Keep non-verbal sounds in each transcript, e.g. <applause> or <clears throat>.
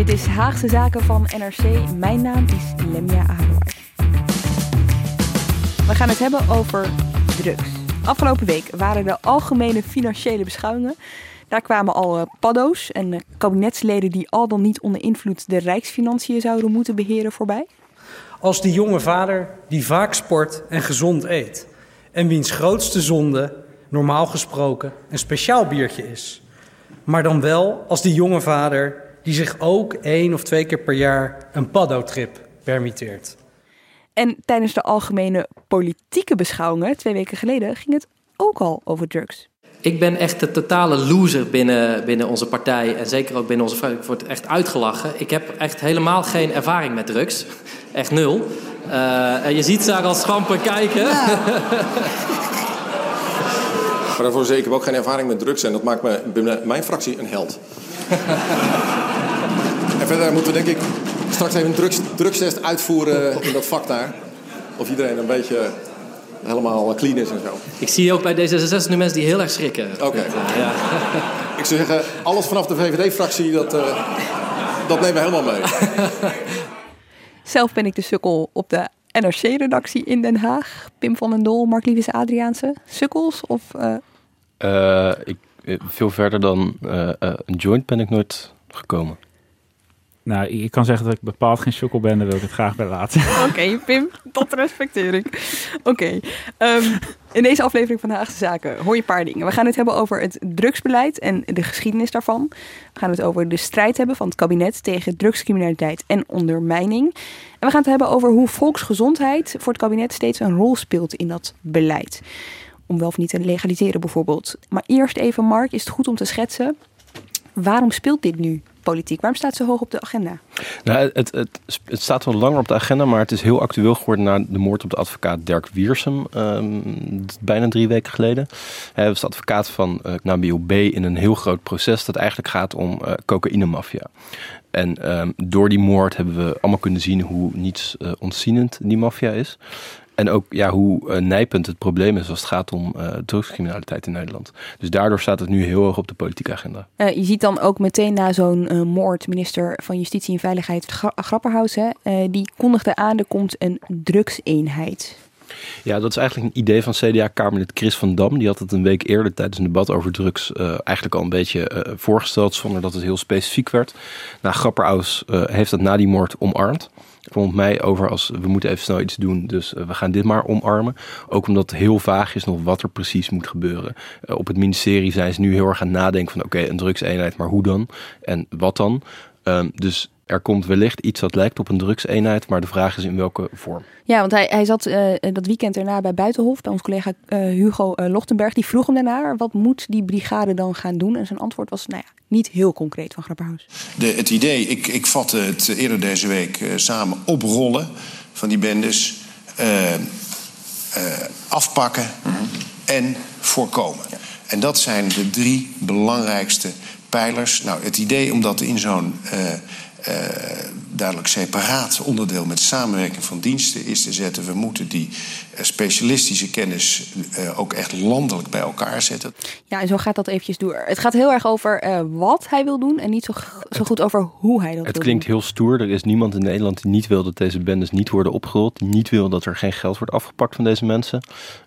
Dit is Haagse Zaken van NRC. Mijn naam is Lemia Aouar. We gaan het hebben over drugs. Afgelopen week waren de algemene financiële beschouwingen. Daar kwamen al uh, paddo's en uh, kabinetsleden die al dan niet onder invloed de rijksfinanciën zouden moeten beheren voorbij. Als die jonge vader die vaak sport en gezond eet. En wiens grootste zonde, normaal gesproken, een speciaal biertje is. Maar dan wel als die jonge vader die zich ook één of twee keer per jaar een paddo-trip permitteert. En tijdens de algemene politieke beschouwingen twee weken geleden ging het ook al over drugs. Ik ben echt de totale loser binnen, binnen onze partij en zeker ook binnen onze vrouw. Ik word echt uitgelachen. Ik heb echt helemaal geen ervaring met drugs. <laughs> Echt nul. Uh, en je ziet ze daar al schampen kijken. Ja. maar daarvoor zeker heb ook geen ervaring met drugs en dat maakt me binnen mijn fractie een held. <laughs> en verder moeten we denk ik straks even een drugs, drugstest uitvoeren in dat vak daar. Of iedereen een beetje helemaal clean is en zo. Ik zie ook bij D66 nu mensen die heel erg schrikken. Oké. Ja. <laughs> Ik zou zeggen, alles vanaf de VVD-fractie, dat, uh, dat nemen we helemaal mee. <laughs> Zelf ben ik de sukkel op de NRC-redactie in Den Haag. Pim van den Dol, Mark Lieve Adriaanse. Sukkels of... Uh... Uh, ik, veel verder dan een joint ben ik nooit gekomen. Nou, ik kan zeggen dat ik bepaald geen sukkel ben, daar wil ik het graag bij laten. <laughs> Oké, Pim, dat respecteer ik. Oké, um, in deze aflevering van de Haagse Zaken hoor je een paar dingen. We gaan het hebben over het drugsbeleid en de geschiedenis daarvan. We gaan het over de strijd hebben van het kabinet tegen drugscriminaliteit en ondermijning. En we gaan het hebben over hoe volksgezondheid voor het kabinet steeds een rol speelt in dat beleid. Om wel of niet te legaliseren bijvoorbeeld. Maar eerst even, Mark, is het goed om te schetsen. Waarom speelt dit nu politiek? Waarom staat zo hoog op de agenda? Nou, het, het, het, staat wel langer op de agenda, maar het is heel actueel geworden na de moord op de advocaat Dirk Wiersum, um, bijna drie weken geleden. Hij was de advocaat van uh, B. in een heel groot proces dat eigenlijk gaat om uh, cocaïnemafia. En um, door die moord hebben we allemaal kunnen zien hoe niets uh, ontzienend die maffia is. En ook ja, hoe uh, nijpend het probleem is als het gaat om uh, drugscriminaliteit in Nederland. Dus daardoor staat het nu heel hoog op de politieke agenda. Uh, je ziet dan ook meteen na zo'n moord, minister van Justitie en Veiligheid Grapperhaus, die kondigde aan, er komt een drugseenheid. Ja, dat is eigenlijk een idee van CDA-Kamerlid Chris van Dam. Die had het een week eerder tijdens een debat over drugs uh, eigenlijk al een beetje uh, voorgesteld, zonder dat het heel specifiek werd. Nou, Grapperhaus uh, heeft dat na die moord omarmd komt mij over als we moeten even snel iets doen, dus we gaan dit maar omarmen. Ook omdat heel vaag is nog wat er precies moet gebeuren. Uh, op het ministerie zijn ze nu heel erg aan het nadenken van oké, een drugseenheid, maar hoe dan? En wat dan? Um, dus er komt wellicht iets dat lijkt op een drugseenheid, maar de vraag is in welke vorm. Ja, want hij, hij zat uh, dat weekend erna bij Buitenhof, bij ons collega uh, Hugo uh, Lochtenberg. Die vroeg hem daarna, wat moet die brigade dan gaan doen? En zijn antwoord was, nou ja, niet heel concreet van Grapperhaus. De, het idee, ik, ik vatte het eerder deze week samen, oprollen van die bendes, afpakken mm -hmm. en voorkomen. Ja. En dat zijn de drie belangrijkste pijlers. Nou, het idee om dat in zo'n uh, duidelijk separaat onderdeel met samenwerking van diensten is te zetten. We moeten die uh, specialistische kennis uh, ook echt landelijk bij elkaar zetten. Ja, en zo gaat dat eventjes door. Het gaat heel erg over wat hij wil doen en niet zo, zo goed over hoe hij dat Het wil klinkt doen. heel stoer. Er is niemand in Nederland die niet wil dat deze bendes niet worden opgerold. Die niet wil dat er geen geld wordt afgepakt van deze mensen.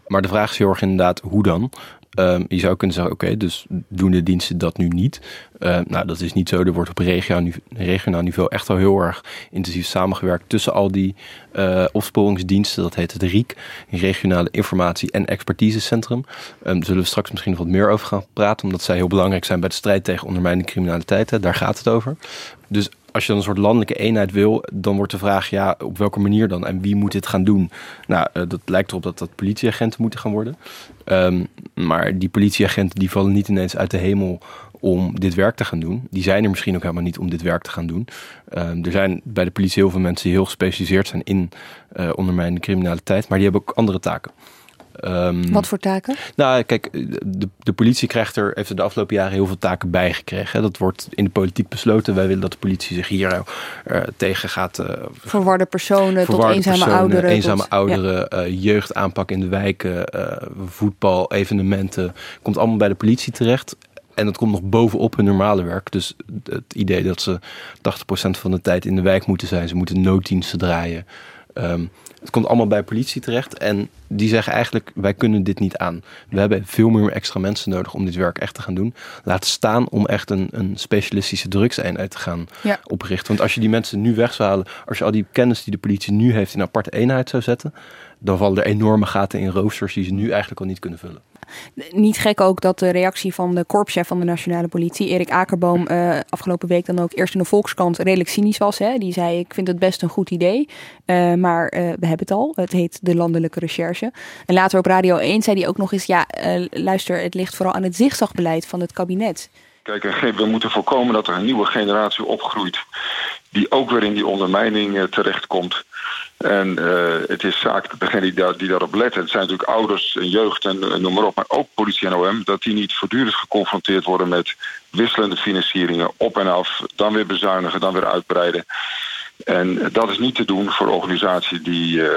Maar de vraag is heel erg inderdaad hoe dan. Ehm, je zou kunnen zeggen, oké, dus doen de diensten dat nu niet? Ehm, nou, dat is niet zo. Er wordt op regionaal, niveau echt al heel erg intensief samengewerkt tussen al die uh, opsporingsdiensten. Dat heet het RIEK, Regionale Informatie- en Expertisecentrum. Um, daar zullen we straks misschien nog wat meer over gaan praten, omdat zij heel belangrijk zijn bij de strijd tegen ondermijnende criminaliteit. Hè. Daar gaat het over. Dus als je dan een soort landelijke eenheid wil, dan wordt de vraag, ja, op welke manier dan? En wie moet dit gaan doen? Nou, uh, dat lijkt erop dat dat politieagenten moeten gaan worden. Um, maar die politieagenten die vallen niet ineens uit de hemel om dit werk te gaan doen. Die zijn er misschien ook helemaal niet om dit werk te gaan doen. Um, er zijn bij de politie heel veel mensen die heel gespecialiseerd zijn in uh, ondermijnende criminaliteit, maar die hebben ook andere taken. Um, Wat voor taken? Nou, kijk, de, de politie krijgt er, heeft er de afgelopen jaren heel veel taken bij gekregen. Dat wordt in de politiek besloten. Wij willen dat de politie zich hier uh, tegen gaat. Uh, verwarde personen verwarde tot eenzame personen, ouderen. Eenzame tot, ouderen, ja. uh, jeugdaanpak in de wijken, voetbal, evenementen. Komt allemaal bij de politie terecht. En dat komt nog bovenop hun normale werk. Dus het idee dat ze 80% van de tijd in de wijk moeten zijn. Ze moeten nooddiensten draaien. Um, het komt allemaal bij politie terecht. En die zeggen eigenlijk, wij kunnen dit niet aan. We hebben veel meer extra mensen nodig om dit werk echt te gaan doen. Laat staan om echt een, een specialistische drugseenheid te gaan ja. oprichten. Want als je die mensen nu weg zou halen, als je al die kennis die de politie nu heeft in een aparte eenheid zou zetten, dan vallen er enorme gaten in roosters die ze nu eigenlijk al niet kunnen vullen. Niet gek ook dat de reactie van de korpschef van de nationale politie, Erik Akerboom, uh, afgelopen week dan ook eerst in de Volkskrant redelijk cynisch was. Hè? Die zei: Ik vind het best een goed idee, uh, maar uh, we hebben het al. Het heet de landelijke recherche. En later op Radio 1 zei hij ook nog eens: Ja, luister, het ligt vooral aan het zigzagbeleid van het kabinet. Kijk, we moeten voorkomen dat er een nieuwe generatie opgroeit. die ook weer in die ondermijning terechtkomt. En uh, het is zaak, degene die, die daarop letten, het zijn natuurlijk ouders en jeugd en noem maar op, maar ook politie en OM, dat die niet voortdurend geconfronteerd worden met wisselende financieringen, op en af, dan weer bezuinigen, dan weer uitbreiden. En dat is niet te doen voor organisaties die, uh,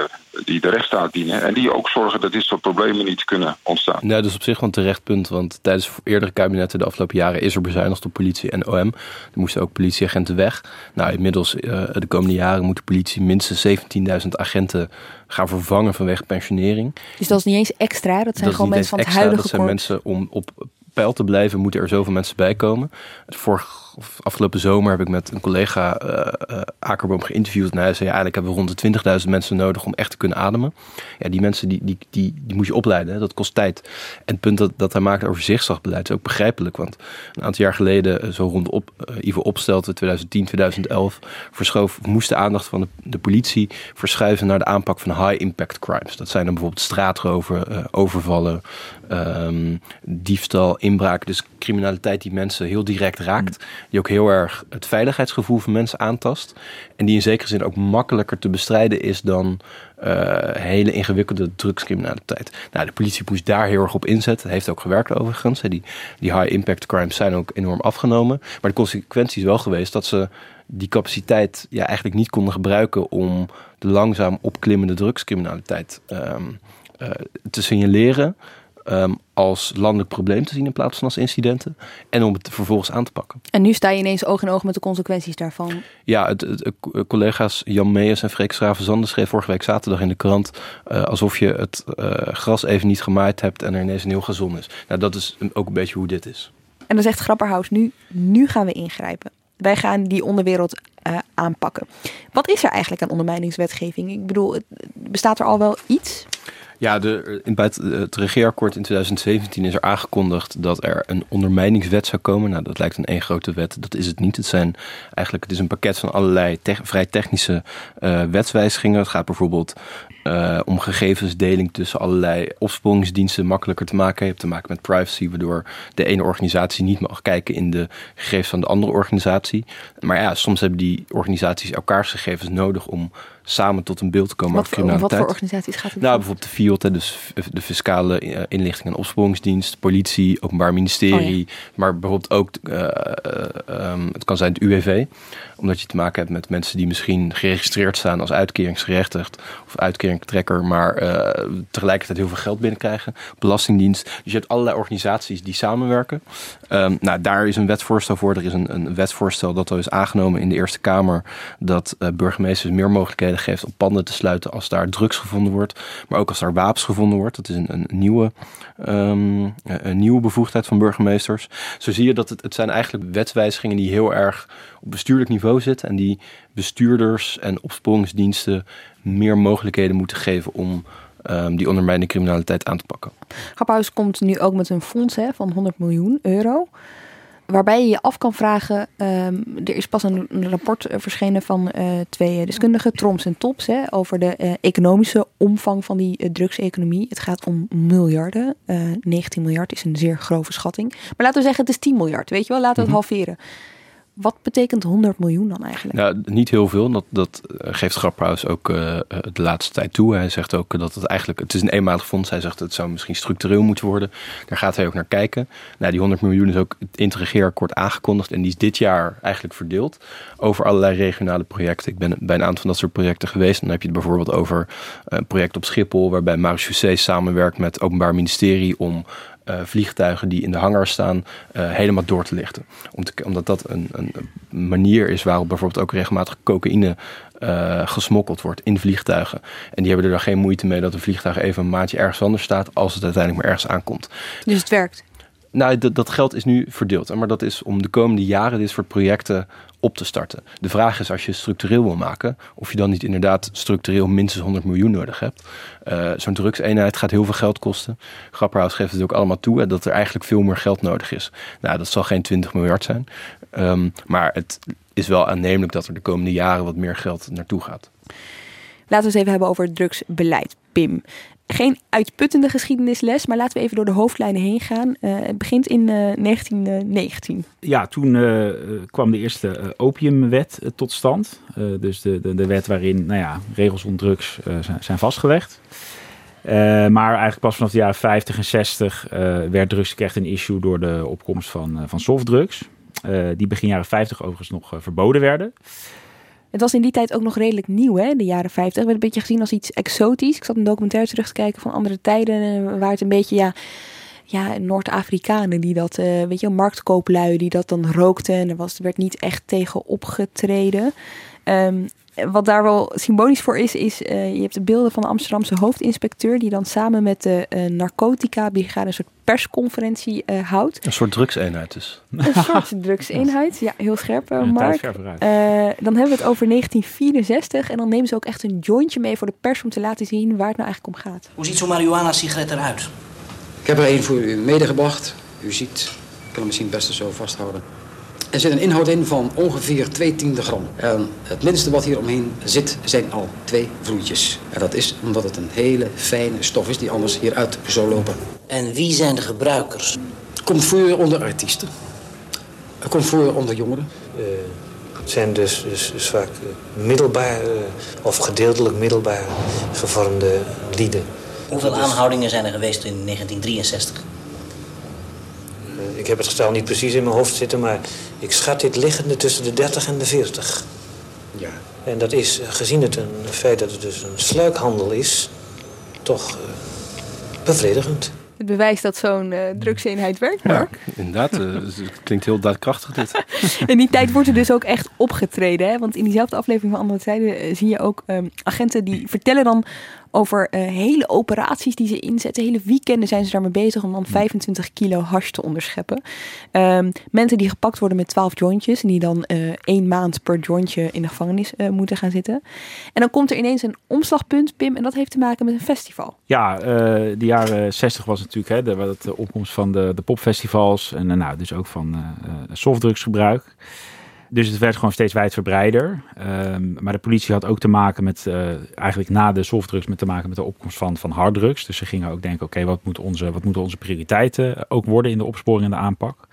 die de rechtsstaat dienen. En die ook zorgen dat dit soort problemen niet kunnen ontstaan. Nee, dus op zich wel een terecht punt. Want tijdens eerdere kabinetten de afgelopen jaren is er bezuinigd op politie en OM. Er moesten ook politieagenten weg. Nou, inmiddels uh, de komende jaren moet de politie minstens 17.000 agenten gaan vervangen vanwege pensionering. Dus dat is niet eens extra? Dat zijn dat gewoon mensen van het extra, huidige Dat zijn mensen om op peil te blijven, moeten er zoveel mensen bij komen. Het vorig, of afgelopen zomer heb ik met een collega uh, Akerboom geïnterviewd. En hij zei, eigenlijk hebben we rond de 20.000 mensen nodig om echt te kunnen ademen. Ja, die mensen die, die, die, die moet je opleiden, dat kost tijd. En het punt dat, dat hij maakt over zigzagbeleid is ook begrijpelijk. Want een aantal jaar geleden, zo rond op, uh, Ivo Opstelten, 2010, 2011, verschoof, moest de aandacht van de, politie verschuiven naar de aanpak van high impact crimes. Dat zijn dan bijvoorbeeld straatroven, overvallen, um, diefstal, inbraak. Dus criminaliteit die mensen heel direct raakt. Die ook heel erg het veiligheidsgevoel van mensen aantast. En die in zekere zin ook makkelijker te bestrijden is dan uh, hele ingewikkelde drugscriminaliteit. Nou, de politie moest daar heel erg op inzetten. heeft ook gewerkt overigens. Die, die high impact crimes zijn ook enorm afgenomen. Maar de consequentie is wel geweest dat ze die capaciteit ja, eigenlijk niet konden gebruiken om de langzaam opklimmende drugscriminaliteit um, uh, te signaleren um, als landelijk probleem te zien in plaats van als incidenten. En om het vervolgens aan te pakken. En nu sta je ineens oog in oog met de consequenties daarvan. Ja, het, het, het, collega's Jan Meijers en Freek Schraven-Zander schreef vorige week zaterdag in de krant... Uh, alsof je het uh, gras even niet gemaaid hebt en er ineens een heel gazon is. Nou, dat is ook een beetje hoe dit is. En dan zegt Grapperhaus nu, nu gaan we ingrijpen. Wij gaan die onderwereld uh, aanpakken. Wat is er eigenlijk aan ondermijningswetgeving? Ik bedoel, bestaat er al wel iets? Ja, de, in, bij het, regeerakkoord in 2017 is er aangekondigd dat er een ondermijningswet zou komen. Nou, dat lijkt een één grote wet. Dat is het niet. Het, zijn eigenlijk, het is een pakket van allerlei vrij technische uh, wetswijzigingen. Het gaat bijvoorbeeld uh, om gegevensdeling tussen allerlei opsporingsdiensten makkelijker te maken. Je hebt te maken met privacy, waardoor de ene organisatie niet mag kijken in de gegevens van de andere organisatie. Maar ja, soms hebben die organisaties elkaars gegevens nodig om samen tot een beeld te komen wat over criminaliteit. Wat voor organisaties gaat het? Nou, bijvoorbeeld de FIOD, dus de Fiscale Inlichting en Opsporingsdienst, politie, Openbaar Ministerie, oh ja. maar bijvoorbeeld ook, uh, uh, um, het kan zijn het UWV, omdat je te maken hebt met mensen die misschien geregistreerd staan als uitkeringsgerechtigd of uitkeringtrekker, maar uh, tegelijkertijd heel veel geld binnenkrijgen. Belastingdienst. Dus je hebt allerlei organisaties die samenwerken. Um, nou, daar is een wetsvoorstel voor. Er is een, een wetsvoorstel dat al is aangenomen in de Eerste Kamer dat uh, burgemeesters meer mogelijkheden geeft om panden te sluiten als daar drugs gevonden wordt. Maar ook als daar wapens gevonden wordt. Dat is een, een nieuwe, um, een nieuwe bevoegdheid van burgemeesters. Zo zie je dat het, het zijn eigenlijk wetswijzigingen die heel erg op bestuurlijk niveau zitten. En die bestuurders en opsporingsdiensten meer mogelijkheden moeten geven om um, die ondermijnende criminaliteit aan te pakken. Grappenhuis komt nu ook met een fonds hè, van 100 miljoen euro. Waarbij je je af kan vragen, um, er is pas een, een rapport verschenen van uh, twee deskundigen, Troms en Tops, hè, over de uh, economische omvang van die uh, drugseconomie. Het gaat om miljarden. 19 miljard is een zeer grove schatting. Maar laten we zeggen, het is 10 miljard, weet je wel, laten we het -hmm. halveren. Wat betekent 100 miljoen dan eigenlijk? Ja, niet heel veel. Dat, dat geeft Grapperhaus ook uh, de laatste tijd toe. Hij zegt ook dat het eigenlijk, het is een eenmalig fonds. Hij zegt het zou misschien structureel moeten worden. Daar gaat hij ook naar kijken. Nou, die 100 miljoen is ook het integreerakkoord aangekondigd. En die is dit jaar eigenlijk verdeeld over allerlei regionale projecten. Ik ben bij een aantal van dat soort projecten geweest. Dan heb je het bijvoorbeeld over een project op Schiphol. Waarbij Marechaussee samenwerkt met het Openbaar Ministerie om uh, vliegtuigen die in de hangar staan uh, helemaal door te lichten. Om te, omdat dat een, een, manier is waarop bijvoorbeeld ook regelmatig cocaïne uh, gesmokkeld wordt in vliegtuigen. En die hebben er dan geen moeite mee dat een vliegtuig even een maandje ergens anders staat als het uiteindelijk maar ergens aankomt. Dus het werkt? Nou, dat, dat geld is nu verdeeld. Maar dat is om de komende jaren dit soort projecten op te starten. De vraag is, als je structureel wil maken, of je dan niet inderdaad structureel minstens 100 miljoen nodig hebt. Uh, Zo'n drugseenheid gaat heel veel geld kosten. Grapperhaus geeft het ook allemaal toe, dat er eigenlijk veel meer geld nodig is. Nou, dat zal geen 20 miljard zijn. Um, maar het is wel aannemelijk dat er de komende jaren wat meer geld naartoe gaat. Laten we eens even hebben over drugsbeleid, Pim geen uitputtende geschiedenisles, maar laten we even door de hoofdlijnen heen gaan. Uh, het begint in uh, 1919. Ja, toen uh, kwam de eerste opiumwet tot stand. dus de, de, de, wet waarin nou ja, regels rond drugs zijn, zijn, vastgelegd. maar eigenlijk pas vanaf de jaren 50 en 60 werd drugs echt een issue door de opkomst van, van softdrugs. die begin jaren 50 overigens nog verboden werden. Het was in die tijd ook nog redelijk nieuw, hè, de jaren 50. Het werd een beetje gezien als iets exotisch. Ik zat een documentaire terug te kijken van andere tijden, waar het een beetje, ja, ja Noord-Afrikanen die dat, uh, weet je, marktkooplui die dat dan rookten. En er, was, er werd niet echt tegen opgetreden. Um, wat daar wel symbolisch voor is, is uh, je hebt de beelden van de Amsterdamse hoofdinspecteur die dan samen met de uh, narcotica brigade een soort persconferentie uh, houdt. Een soort drugseenheid dus. Een <laughs> soort drugseenheid, ja, heel scherp, Mark. dan hebben we het over 1964 en dan nemen ze ook echt een jointje mee voor de pers om te laten zien waar het nou eigenlijk om gaat. Hoe ziet zo'n marihuana-sigaret eruit? Ik heb er een voor u medegebracht. U ziet, ik kan hem misschien het beste zo vasthouden. Er zit een inhoud in van ongeveer 2 tiende gram. En het minste wat hier omheen zit zijn al twee vloeitjes. En dat is omdat het een hele fijne stof is die anders hieruit zou lopen. En wie zijn de gebruikers? Komt voor onder artiesten. Het komt voor onder jongeren. Uh, het zijn dus, dus, dus vaak middelbaar uh, of gedeeltelijk middelbaar gevormde lieden. Hoeveel aanhoudingen zijn er geweest in 1963? Ik heb het getal niet precies in mijn hoofd zitten, maar ik schat dit liggende tussen de 30 en de 40. Ja. En dat is, gezien het een feit dat het dus een sluikhandel is, toch uh, bevredigend. Het bewijst dat zo'n uh, drugseenheid werkt, Mark. Ja, inderdaad. Uh, <laughs> het klinkt heel daadkrachtig dit. <laughs> in die tijd wordt er dus ook echt opgetreden. Hè? Want in diezelfde aflevering van Andere Tijden zie je ook um, agenten die vertellen dan over uh, hele operaties die ze inzetten. Hele weekenden zijn ze daarmee bezig om dan 25 kilo hash te onderscheppen. Um, mensen die gepakt worden met 12 jointjes en die dan uh, één maand per jointje in de gevangenis uh, moeten gaan zitten. En dan komt er ineens een omslagpunt, Pim, en dat heeft te maken met een festival. Ja, de jaren 60 was natuurlijk hè, de, de opkomst van de, de popfestivals en nou, dus ook van softdrugsgebruik. Dus het werd gewoon steeds wijdverbreider. Um, maar de politie had ook te maken met, uh, eigenlijk na de softdrugs, met te maken met de opkomst van, van harddrugs. Dus ze gingen ook denken, oké, wat, moet onze, wat moeten onze prioriteiten ook worden in de opsporing en de aanpak?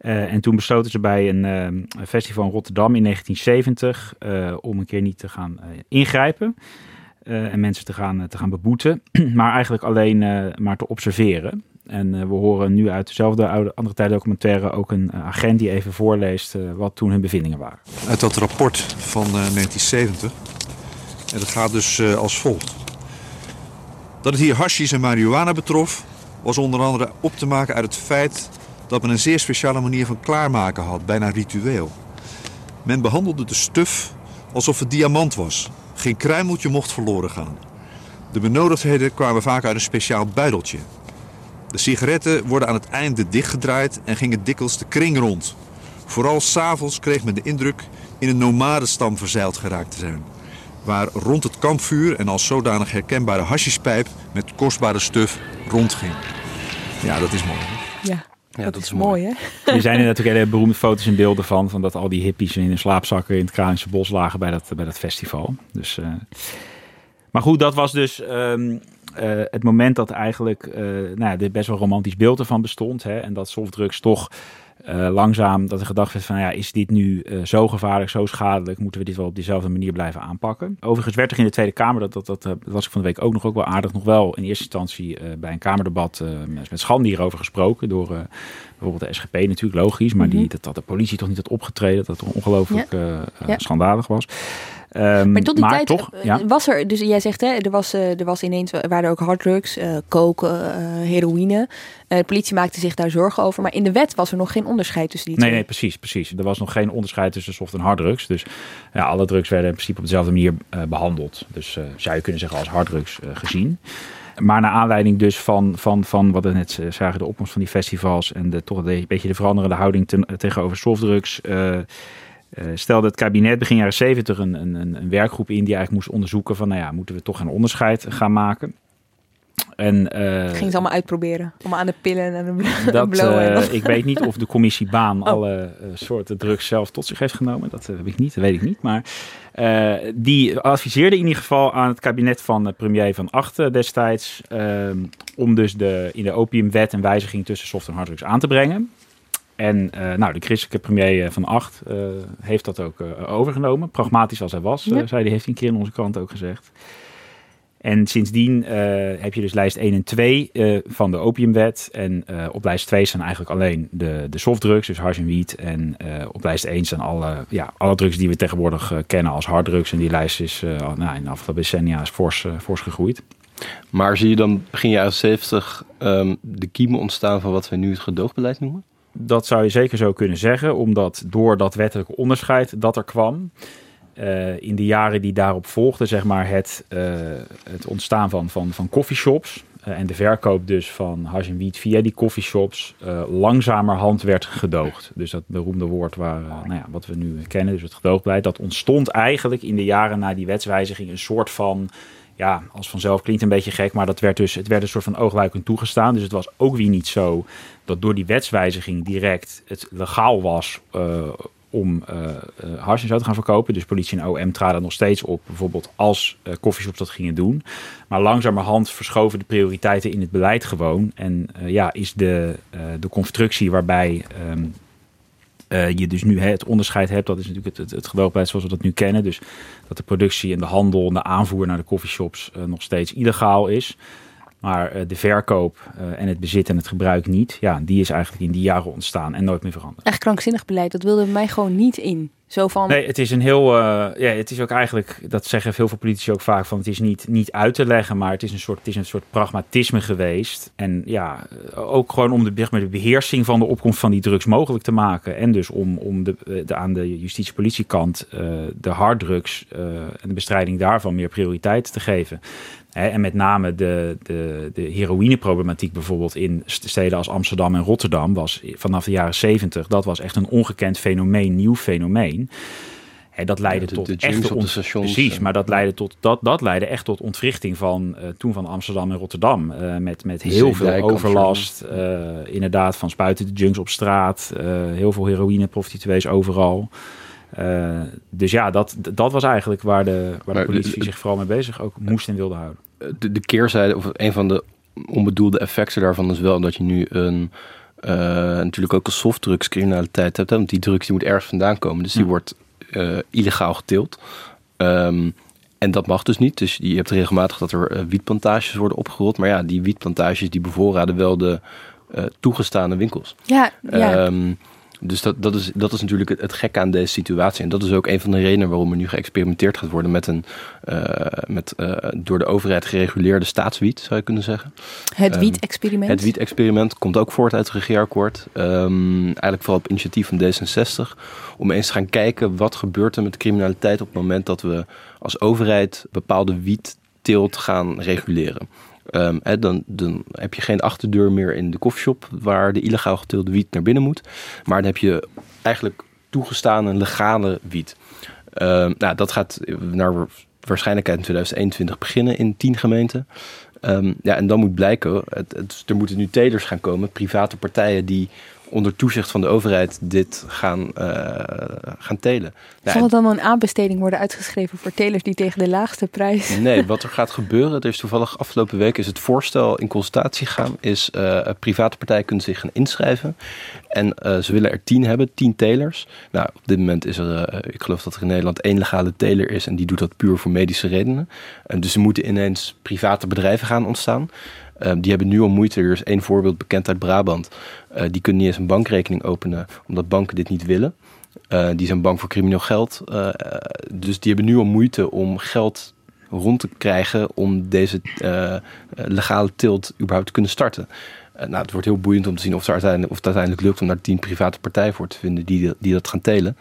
Uh, en toen besloten ze bij een uh, festival in Rotterdam in 1970 uh, om een keer niet te gaan ingrijpen en mensen te gaan, te gaan beboeten, <clears throat> maar eigenlijk alleen maar te observeren. En uh, we horen nu uit dezelfde oude, andere tijddocumentaire ook een uh, agent die even voorleest uh, wat toen hun bevindingen waren. Uit dat rapport van 1970. En dat gaat dus als volgt. Dat het hier hashish en marihuana betrof, was onder andere op te maken uit het feit dat men een zeer speciale manier van klaarmaken had, bijna ritueel. Men behandelde de stuf alsof het diamant was. Geen kruimeltje mocht verloren gaan. De benodigdheden kwamen vaak uit een speciaal buideltje. De sigaretten worden aan het einde dichtgedraaid en gingen dikwijls de kring rond. Vooral s'avonds kreeg men de indruk in een nomadenstam verzeild geraakt te zijn. Waar rond het kampvuur en als zodanig herkenbare hashispijp met kostbare stuf rondging. Ja, dat is mooi. hè? Ja, dat, dat is, is mooi, hè? Er zijn er natuurlijk hele beroemde foto's en beelden van, van dat al die hippies in hun slaapzakken in het Kralingse bos lagen bij dat, bij dat festival. Dus, eh, maar goed, dat was dus ehm, eh, het moment dat eigenlijk eh, nou ja, er best wel romantisch beeld ervan bestond. Hè, en dat softdrugs toch eh, langzaam, dat er gedacht werd van ja, is dit nu zo gevaarlijk, zo schadelijk, moeten we dit wel op dezelfde manier blijven aanpakken. Overigens werd er in de Tweede Kamer, dat, dat, dat, dat was ik van de week ook nog ook wel aardig, nog wel in eerste instantie bij een Kamerdebat met, Schande hierover gesproken, door bijvoorbeeld de SGP natuurlijk, logisch, maar die, Mhm. dat, dat de politie toch niet had opgetreden, dat het ongelooflijk Ja. Ja. schandalig was. Ehm, Maar tot die tijd toch, eh, ja. was er, dus jij zegt hè, er was, eh, er was ineens, waren er ook harddrugs, eh koken, heroïne. De politie maakte zich daar zorgen over, maar in de wet was er nog geen onderscheid tussen die Nee, twee. nee, precies, precies. Er was nog geen onderscheid tussen soft en harddrugs. Dus ja, alle drugs werden in principe op dezelfde manier eh, behandeld. Dus zou je kunnen zeggen als harddrugs gezien. Maar naar aanleiding dus van, van, van wat we net zagen, de opkomst van die festivals en de, toch een beetje de veranderende houding ten- tegenover softdrugs. Eh, eh, stelde het kabinet begin jaren 70 een, een, een werkgroep in die eigenlijk moest onderzoeken van, nou ja, moeten we toch een onderscheid gaan maken? En, Dat gingen ze allemaal uitproberen. Allemaal aan de pillen en de bl- <laughs> dat, <laughs> blowen. en eh, dat- ik weet niet of de commissie Baan <laughs> Oh. alle soorten drugs zelf tot zich heeft genomen. Dat heb ik niet, dat weet ik niet. Maar die adviseerde in ieder geval aan het kabinet van premier Van Achten destijds... ehm, om dus de, in de opiumwet een wijziging tussen soft en harddrugs aan te brengen. En eh, nou, de christelijke premier eh, Van Acht eh, heeft dat ook eh, overgenomen. Pragmatisch als hij was, Ja. zei hij, heeft hij een keer in onze krant ook gezegd. En sindsdien eh, heb je dus lijst 1 en 2 eh, van de opiumwet. En eh, op lijst 2 staan eigenlijk alleen de, de softdrugs, dus hash en wiet. En eh, op lijst 1 staan alle, ja, alle drugs die we tegenwoordig kennen als harddrugs. En die lijst is eh, nou, in de afgelopen decennia is fors, fors gegroeid. Maar zie je dan begin jaren 70 ehm, de kiemen ontstaan van wat we nu het gedoogbeleid noemen? Dat zou je zeker zo kunnen zeggen, omdat door dat wettelijke onderscheid dat er kwam, eh, in de jaren die daarop volgden, zeg maar het, eh, het ontstaan van, van, van coffeeshops eh, en de verkoop dus van hash en wiet via die coffeeshops langzamerhand werd gedoogd. Dus dat beroemde woord waar, nou ja, wat we nu kennen, dus het gedoogbeleid, dat ontstond eigenlijk in de jaren na die wetswijziging een soort van ja, als vanzelf klinkt een beetje gek, maar dat werd dus, het werd een soort van oogluikend toegestaan. Dus het was ook weer niet zo dat door die wetswijziging direct het legaal was eh, om eh, hash en zo te gaan verkopen. Dus politie en OM traden nog steeds op, bijvoorbeeld als coffeeshops dat gingen doen. Maar langzamerhand verschoven de prioriteiten in het beleid gewoon. En ja, is de, de constructie waarbij ehm, eh, je dus nu het onderscheid hebt, dat is natuurlijk het, het, het zoals we dat nu kennen. Dus dat de productie en de handel en de aanvoer naar de coffeeshops eh, nog steeds illegaal is. Maar eh, de verkoop eh, en het bezit en het gebruik niet, ja, die is eigenlijk in die jaren ontstaan en nooit meer veranderd. Echt krankzinnig beleid. Dat wilde mij gewoon niet in. Zo van, Nee, het is een heel. eh, ja, het is ook eigenlijk. Dat zeggen heel veel politici ook vaak. Van het is niet, niet uit te leggen. Maar het is een soort, het is een soort pragmatisme geweest. En ja, ook gewoon om de, de beheersing van de opkomst van die drugs mogelijk te maken. En dus om, om de, de, aan de justitie-politiekant de harddrugs en de bestrijding daarvan meer prioriteit te geven. Hè, en met name de, de, de heroïneproblematiek bijvoorbeeld in st- steden als Amsterdam en Rotterdam was vanaf de jaren 70, dat was echt een ongekend fenomeen, nieuw fenomeen. Hè, dat leidde de- tot de echte junks op de ont- stations Precies, maar dat leidde, tot, dat, dat leidde echt tot ontwrichting van eh, toen van Amsterdam en Rotterdam. eh, met, met De heel veel overlast. eh, inderdaad, van spuiten de junks op straat. heel veel heroïne, prostituees overal. Dus ja, dat, dat was eigenlijk waar de, waar de politie zich vooral mee bezig ook moest en wilde houden. De, de keerzijde, of een van de onbedoelde effecten daarvan is wel dat je nu een, eh, natuurlijk ook een softdrugscriminaliteit hebt. Hè? Want die drugs die moet ergens vandaan komen. Dus die Ja. wordt eh, illegaal geteeld. Ehm, en dat mag dus niet. Dus je hebt regelmatig dat er eh, wietplantages worden opgerold. Maar ja, die wietplantages die bevoorraden wel de eh, toegestane winkels. ja, ja. Ehm, dus dat, dat, is, dat is natuurlijk het, het gekke aan deze situatie. En dat is ook een van de redenen waarom er nu geëxperimenteerd gaat worden met een eh, met, eh, door de overheid gereguleerde staatswiet, zou je kunnen zeggen. het ehm, wiet-experiment. Het wiet-experiment komt ook voort uit het regeerakkoord. Ehm, eigenlijk vooral op initiatief van D66. Om eens te gaan kijken wat gebeurt er met criminaliteit op het moment dat we als overheid bepaalde wiet teelt gaan reguleren. Ehm, dan, heb je geen achterdeur meer in de koffieshop waar de illegaal geteelde wiet naar binnen moet. Maar dan heb je eigenlijk toegestane legale wiet. Ehm, nou, dat gaat naar waarschijnlijkheid in 2021 beginnen in 10 gemeenten. Ehm, ja, en dan moet blijken, het, er moeten nu telers gaan komen, private partijen die onder toezicht van de overheid dit gaan, uh, gaan telen. Zal er dan een aanbesteding worden uitgeschreven voor telers die tegen de laagste prijs? Nee, <laughs> wat er gaat gebeuren, er is toevallig afgelopen week is het voorstel in consultatie gegaan, is uh, private partijen kunnen zich gaan inschrijven. En uh, ze willen er tien hebben, tien telers. Nou, op dit moment is er, ik geloof dat er in Nederland één legale teler is en die doet dat puur voor medische redenen. En dus er moeten ineens private bedrijven gaan ontstaan. Ehm, die hebben nu al moeite. Er is één voorbeeld bekend uit Brabant. Uh, die kunnen niet eens een bankrekening openen, omdat banken dit niet willen. Uh, die zijn bang voor crimineel geld. Uh, dus die hebben nu al moeite om geld rond te krijgen om deze legale tilt überhaupt te kunnen starten. nou, het wordt heel boeiend om te zien of, uiteindelijk, of het uiteindelijk lukt om daar tien private partijen voor te vinden die, die dat gaan telen.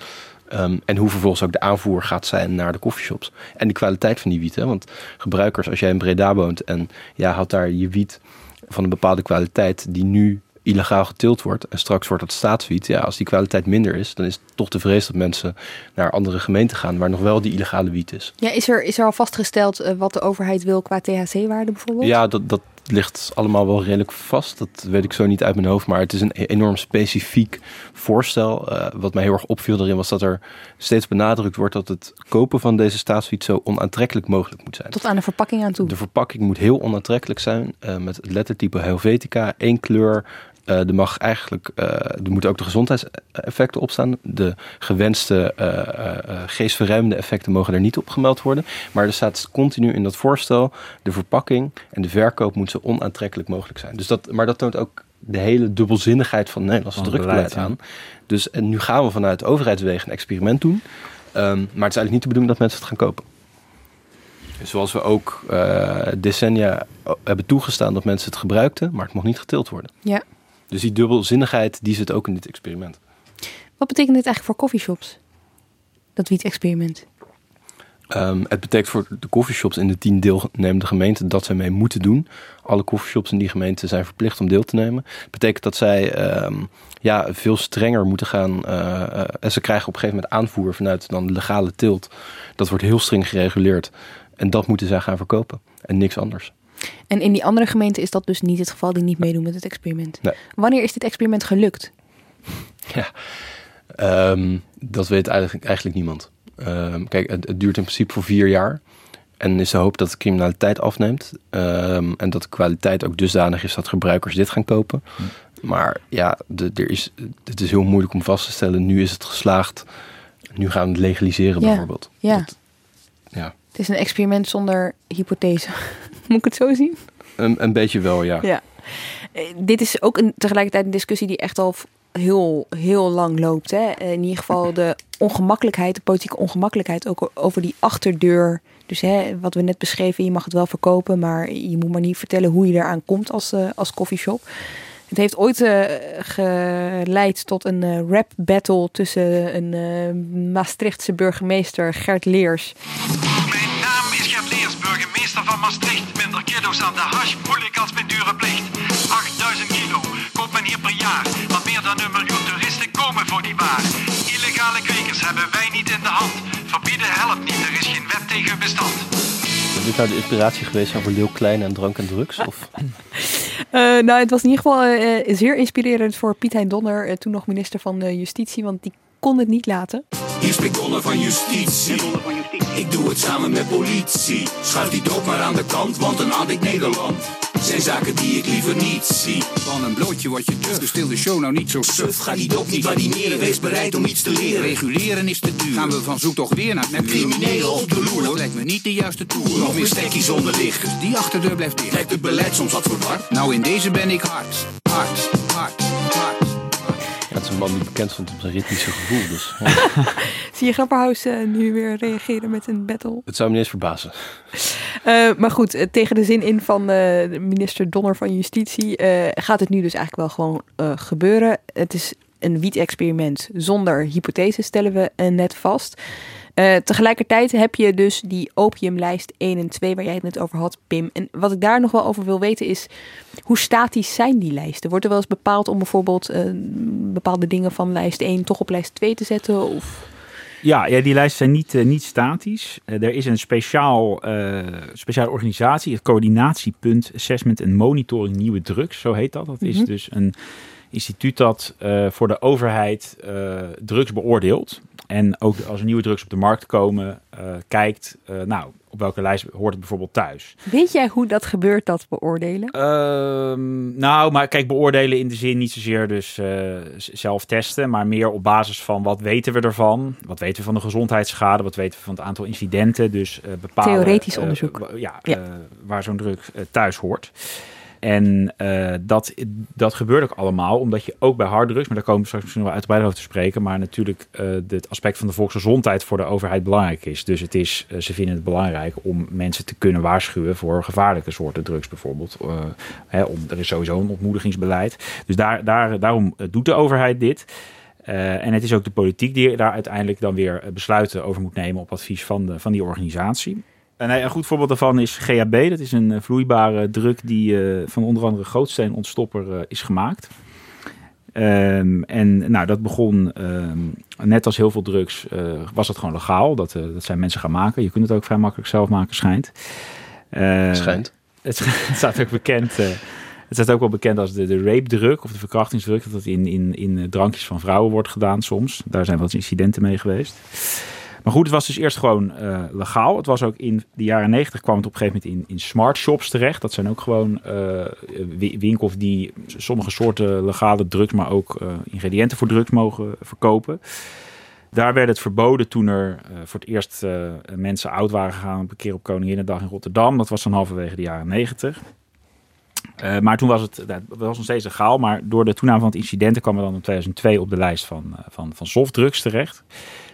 Um, en hoe vervolgens ook de aanvoer gaat zijn naar de coffeeshops. En de kwaliteit van die wiet. Hè? Want gebruikers, als jij in Breda woont en ja, had daar je wiet van een bepaalde kwaliteit die nu illegaal getild wordt en straks wordt het staatswiet. Ja, als die kwaliteit minder is, dan is het toch te vrees dat mensen naar andere gemeenten gaan waar nog wel die illegale wiet is. Ja, is er, is er al vastgesteld uh, wat de overheid wil qua THC-waarde bijvoorbeeld? Ja, dat, dat ligt allemaal wel redelijk vast. Dat weet ik zo niet uit mijn hoofd. Maar het is een enorm specifiek voorstel. Uh, wat mij heel erg opviel erin was dat er steeds benadrukt wordt dat het kopen van deze staatsfiet zo onaantrekkelijk mogelijk moet zijn. Tot aan de verpakking aan toe. De verpakking moet heel onaantrekkelijk zijn. Uh, met het lettertype Helvetica, één kleur. Uh, er mag eigenlijk, uh, er moeten ook de gezondheidseffecten op staan. De gewenste uh, geestverruimende effecten mogen er niet op gemeld worden. Maar er staat continu in dat voorstel: de verpakking en de verkoop moet zo onaantrekkelijk mogelijk zijn. Dus dat, maar dat toont ook de hele dubbelzinnigheid van het Nederlandse drugsbeleid aan. Dus en nu gaan we vanuit overheidswegen een experiment doen. Um, maar het is eigenlijk niet de bedoeling dat mensen het gaan kopen. Zoals we ook decennia hebben toegestaan dat mensen het gebruikten, maar het mocht niet getild worden. Ja. Dus die dubbelzinnigheid die zit ook in dit experiment. Wat betekent dit eigenlijk voor coffeeshops? Dat wiet-experiment? Um, het betekent voor de coffeeshops in de tien deelnemende gemeenten dat zij mee moeten doen. Alle coffeeshops in die gemeente zijn verplicht om deel te nemen. Betekent dat zij um, ja, veel strenger moeten gaan. Uh, uh, en ze krijgen op een gegeven moment aanvoer vanuit dan legale tilt. Dat wordt heel streng gereguleerd. En dat moeten zij gaan verkopen. En niks anders. En in die andere gemeenten is dat dus niet het geval die niet meedoen met het experiment. Nee. Wanneer is dit experiment gelukt? Ja, um, dat weet eigenlijk, eigenlijk niemand. Um, kijk, het, het, duurt in principe voor vier jaar. En is de hoop dat de criminaliteit afneemt. Um, en dat de kwaliteit ook dusdanig is dat gebruikers dit gaan kopen. Hm. Maar ja, de, er is, het is heel moeilijk om vast te stellen. Nu is het geslaagd. Nu gaan we het legaliseren ja. bijvoorbeeld. Ja. Dat, ja. Het is een experiment zonder hypothese. <laughs> Moet ik het zo zien? Een, een beetje wel, ja. ja. Dit is ook een, tegelijkertijd een discussie die echt al heel, heel lang loopt. Hè? In ieder geval de ongemakkelijkheid, de politieke ongemakkelijkheid ook over die achterdeur. Dus hè, wat we net beschreven, je mag het wel verkopen, maar je moet maar niet vertellen hoe je eraan komt als, uh, als coffeeshop. Het heeft ooit uh, geleid tot een uh, rap battle tussen een Maastrichtse burgemeester Gert Leers. Burgemeester van Maastricht. Minder kilo's aan de hash, moeilijk als mijn dure plicht. 8000 kilo koopt men hier per jaar. Maar meer dan een miljoen toeristen komen voor die waar. Illegale kwekers hebben wij niet in de hand. Verbieden helpt niet, er is geen wet tegen bestand. Is dit nou de inspiratie geweest over Leeuw Klein en drank en drugs? Of? Uh, <laughs> nou, het was in ieder geval uh, zeer inspirerend voor Piet Hein Donner, uh, toen nog minister van Justitie, want die kon het niet laten. Hier spreekt Donner van Justitie. Ik doe het samen met politie. Schuif die dood maar aan de kant, want dan had ik Nederland. Zijn zaken die ik liever niet zie. Van een blootje wat je durft, dus stil de show nou niet zo suf. Ga die doop niet waarderen, wees bereid om iets te leren. Reguleren is te duur. Gaan we van zoek toch weer naar het Criminelen op de loer. Dat lijkt me niet de juiste toer. Nog meer stekkies zonder licht. Dus die achterdeur blijft dicht. Lijkt het beleid soms wat verward? Nou, in deze ben ik hard. Hard, hard, een man die bekend stond op zijn ritmische gevoel. Dus, ja. <laughs> Zie je Grapperhaus uh, nu weer reageren met een battle? Het zou me niet eens verbazen. Uh, <laughs> maar goed, uh, tegen de zin in van minister Donner van Justitie gaat het nu dus eigenlijk wel gewoon gebeuren. Het is een wiet-experiment zonder hypothese, stellen we net vast. Eh, tegelijkertijd heb je dus die opiumlijst 1 en 2 waar jij het net over had, Pim. En wat ik daar nog wel over wil weten is, hoe statisch zijn die lijsten? Wordt er wel eens bepaald om bijvoorbeeld eh, bepaalde dingen van lijst 1 toch op lijst 2 te zetten? Of... Ja, ja, die lijsten zijn niet, eh, niet statisch. Er is een speciaal, eh, speciale organisatie, het Coördinatiepunt Assessment en Monitoring Nieuwe Drugs, zo heet dat. Dat is Mhm. dus een instituut dat voor de overheid drugs beoordeelt. En ook als er nieuwe drugs op de markt komen, eh, kijkt, eh, nou, op welke lijst hoort het bijvoorbeeld thuis. Weet jij hoe dat gebeurt, dat beoordelen? Ehm, nou, maar kijk, beoordelen in de zin niet zozeer dus eh, zelf testen, maar meer op basis van wat weten we ervan? Wat weten we van de gezondheidsschade? Wat weten we van het aantal incidenten? Dus bepalen... Theoretisch onderzoek. ja, Ja. waar zo'n druk eh, thuis hoort. En eh, dat, dat gebeurt ook allemaal omdat je ook bij harddrugs, maar daar komen we straks misschien wel uitgebreider over te spreken, maar natuurlijk eh, het aspect van de volksgezondheid voor de overheid belangrijk is. Dus het is, eh, ze vinden het belangrijk om mensen te kunnen waarschuwen voor gevaarlijke soorten drugs bijvoorbeeld. Hè, om, er is sowieso een ontmoedigingsbeleid. Dus daar, daar, daarom doet de overheid dit. En het is ook de politiek die daar uiteindelijk dan weer besluiten over moet nemen op advies van, de, van die organisatie. En een goed voorbeeld daarvan is GHB. Dat is een eh, vloeibare druk die eh, van onder andere gootsteenontstopper eh, is gemaakt. Ehm, en nou, dat begon, ehm, net als heel veel drugs, was het gewoon legaal. Dat, dat zijn mensen gaan maken. Je kunt het ook vrij makkelijk zelf maken, schijnt. Schijnt. <laughs> Het, staat ook bekend. het staat ook wel bekend als de, de rape-druk of de verkrachtingsdruk. Dat dat in, in, in drankjes van vrouwen wordt gedaan soms. Daar zijn wel eens incidenten mee geweest. Maar goed, het was dus eerst gewoon eh, legaal. Het was ook in de jaren negentig kwam het op een gegeven moment in, in smart shops terecht. Dat zijn ook gewoon eh, wi- winkels die sommige soorten legale drugs, maar ook eh, ingrediënten voor drugs mogen verkopen. Daar werd het verboden toen er voor het eerst mensen oud waren gegaan op een keer op Koninginnedag in Rotterdam. Dat was dan halverwege de jaren negentig. Eh, maar toen was het, nou, het was nog steeds legaal, maar door de toename van het incidenten kwam het dan in 2002 op de lijst van, van, van softdrugs terecht.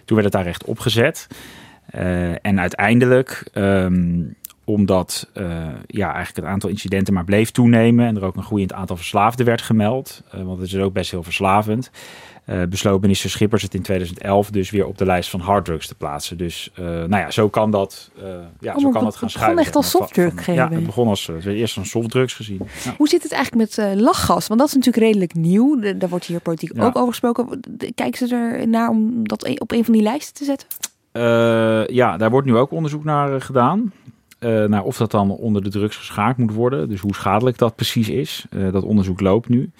Toen werd het daar recht opgezet. Eh, en uiteindelijk, ehm, omdat eh, ja, eigenlijk het aantal incidenten maar bleef toenemen en er ook een groeiend aantal verslaafden werd gemeld, eh, want het is ook best heel verslavend, eh, besloot minister Schippers het in 2011 dus weer op de lijst van harddrugs te plaatsen. Dus eh, nou ja, zo kan dat, eh, ja, Oh, zo kan het dat gaan begon schuiven. echt als zeg maar, van- softdrug, van- Ja, het begon als, het werd eerst als softdrugs gezien. Ja. Hoe zit het eigenlijk met eh, lachgas? Want dat is natuurlijk redelijk nieuw. De- Daar wordt hier politiek Ja. ook over gesproken. Kijken ze er naar om dat e- op een van die lijsten te zetten? Eh, ja, daar wordt nu ook onderzoek naar gedaan. Eh, naar of dat dan onder de drugs geschaard moet worden. Dus hoe schadelijk dat precies is. Eh, dat onderzoek loopt nu.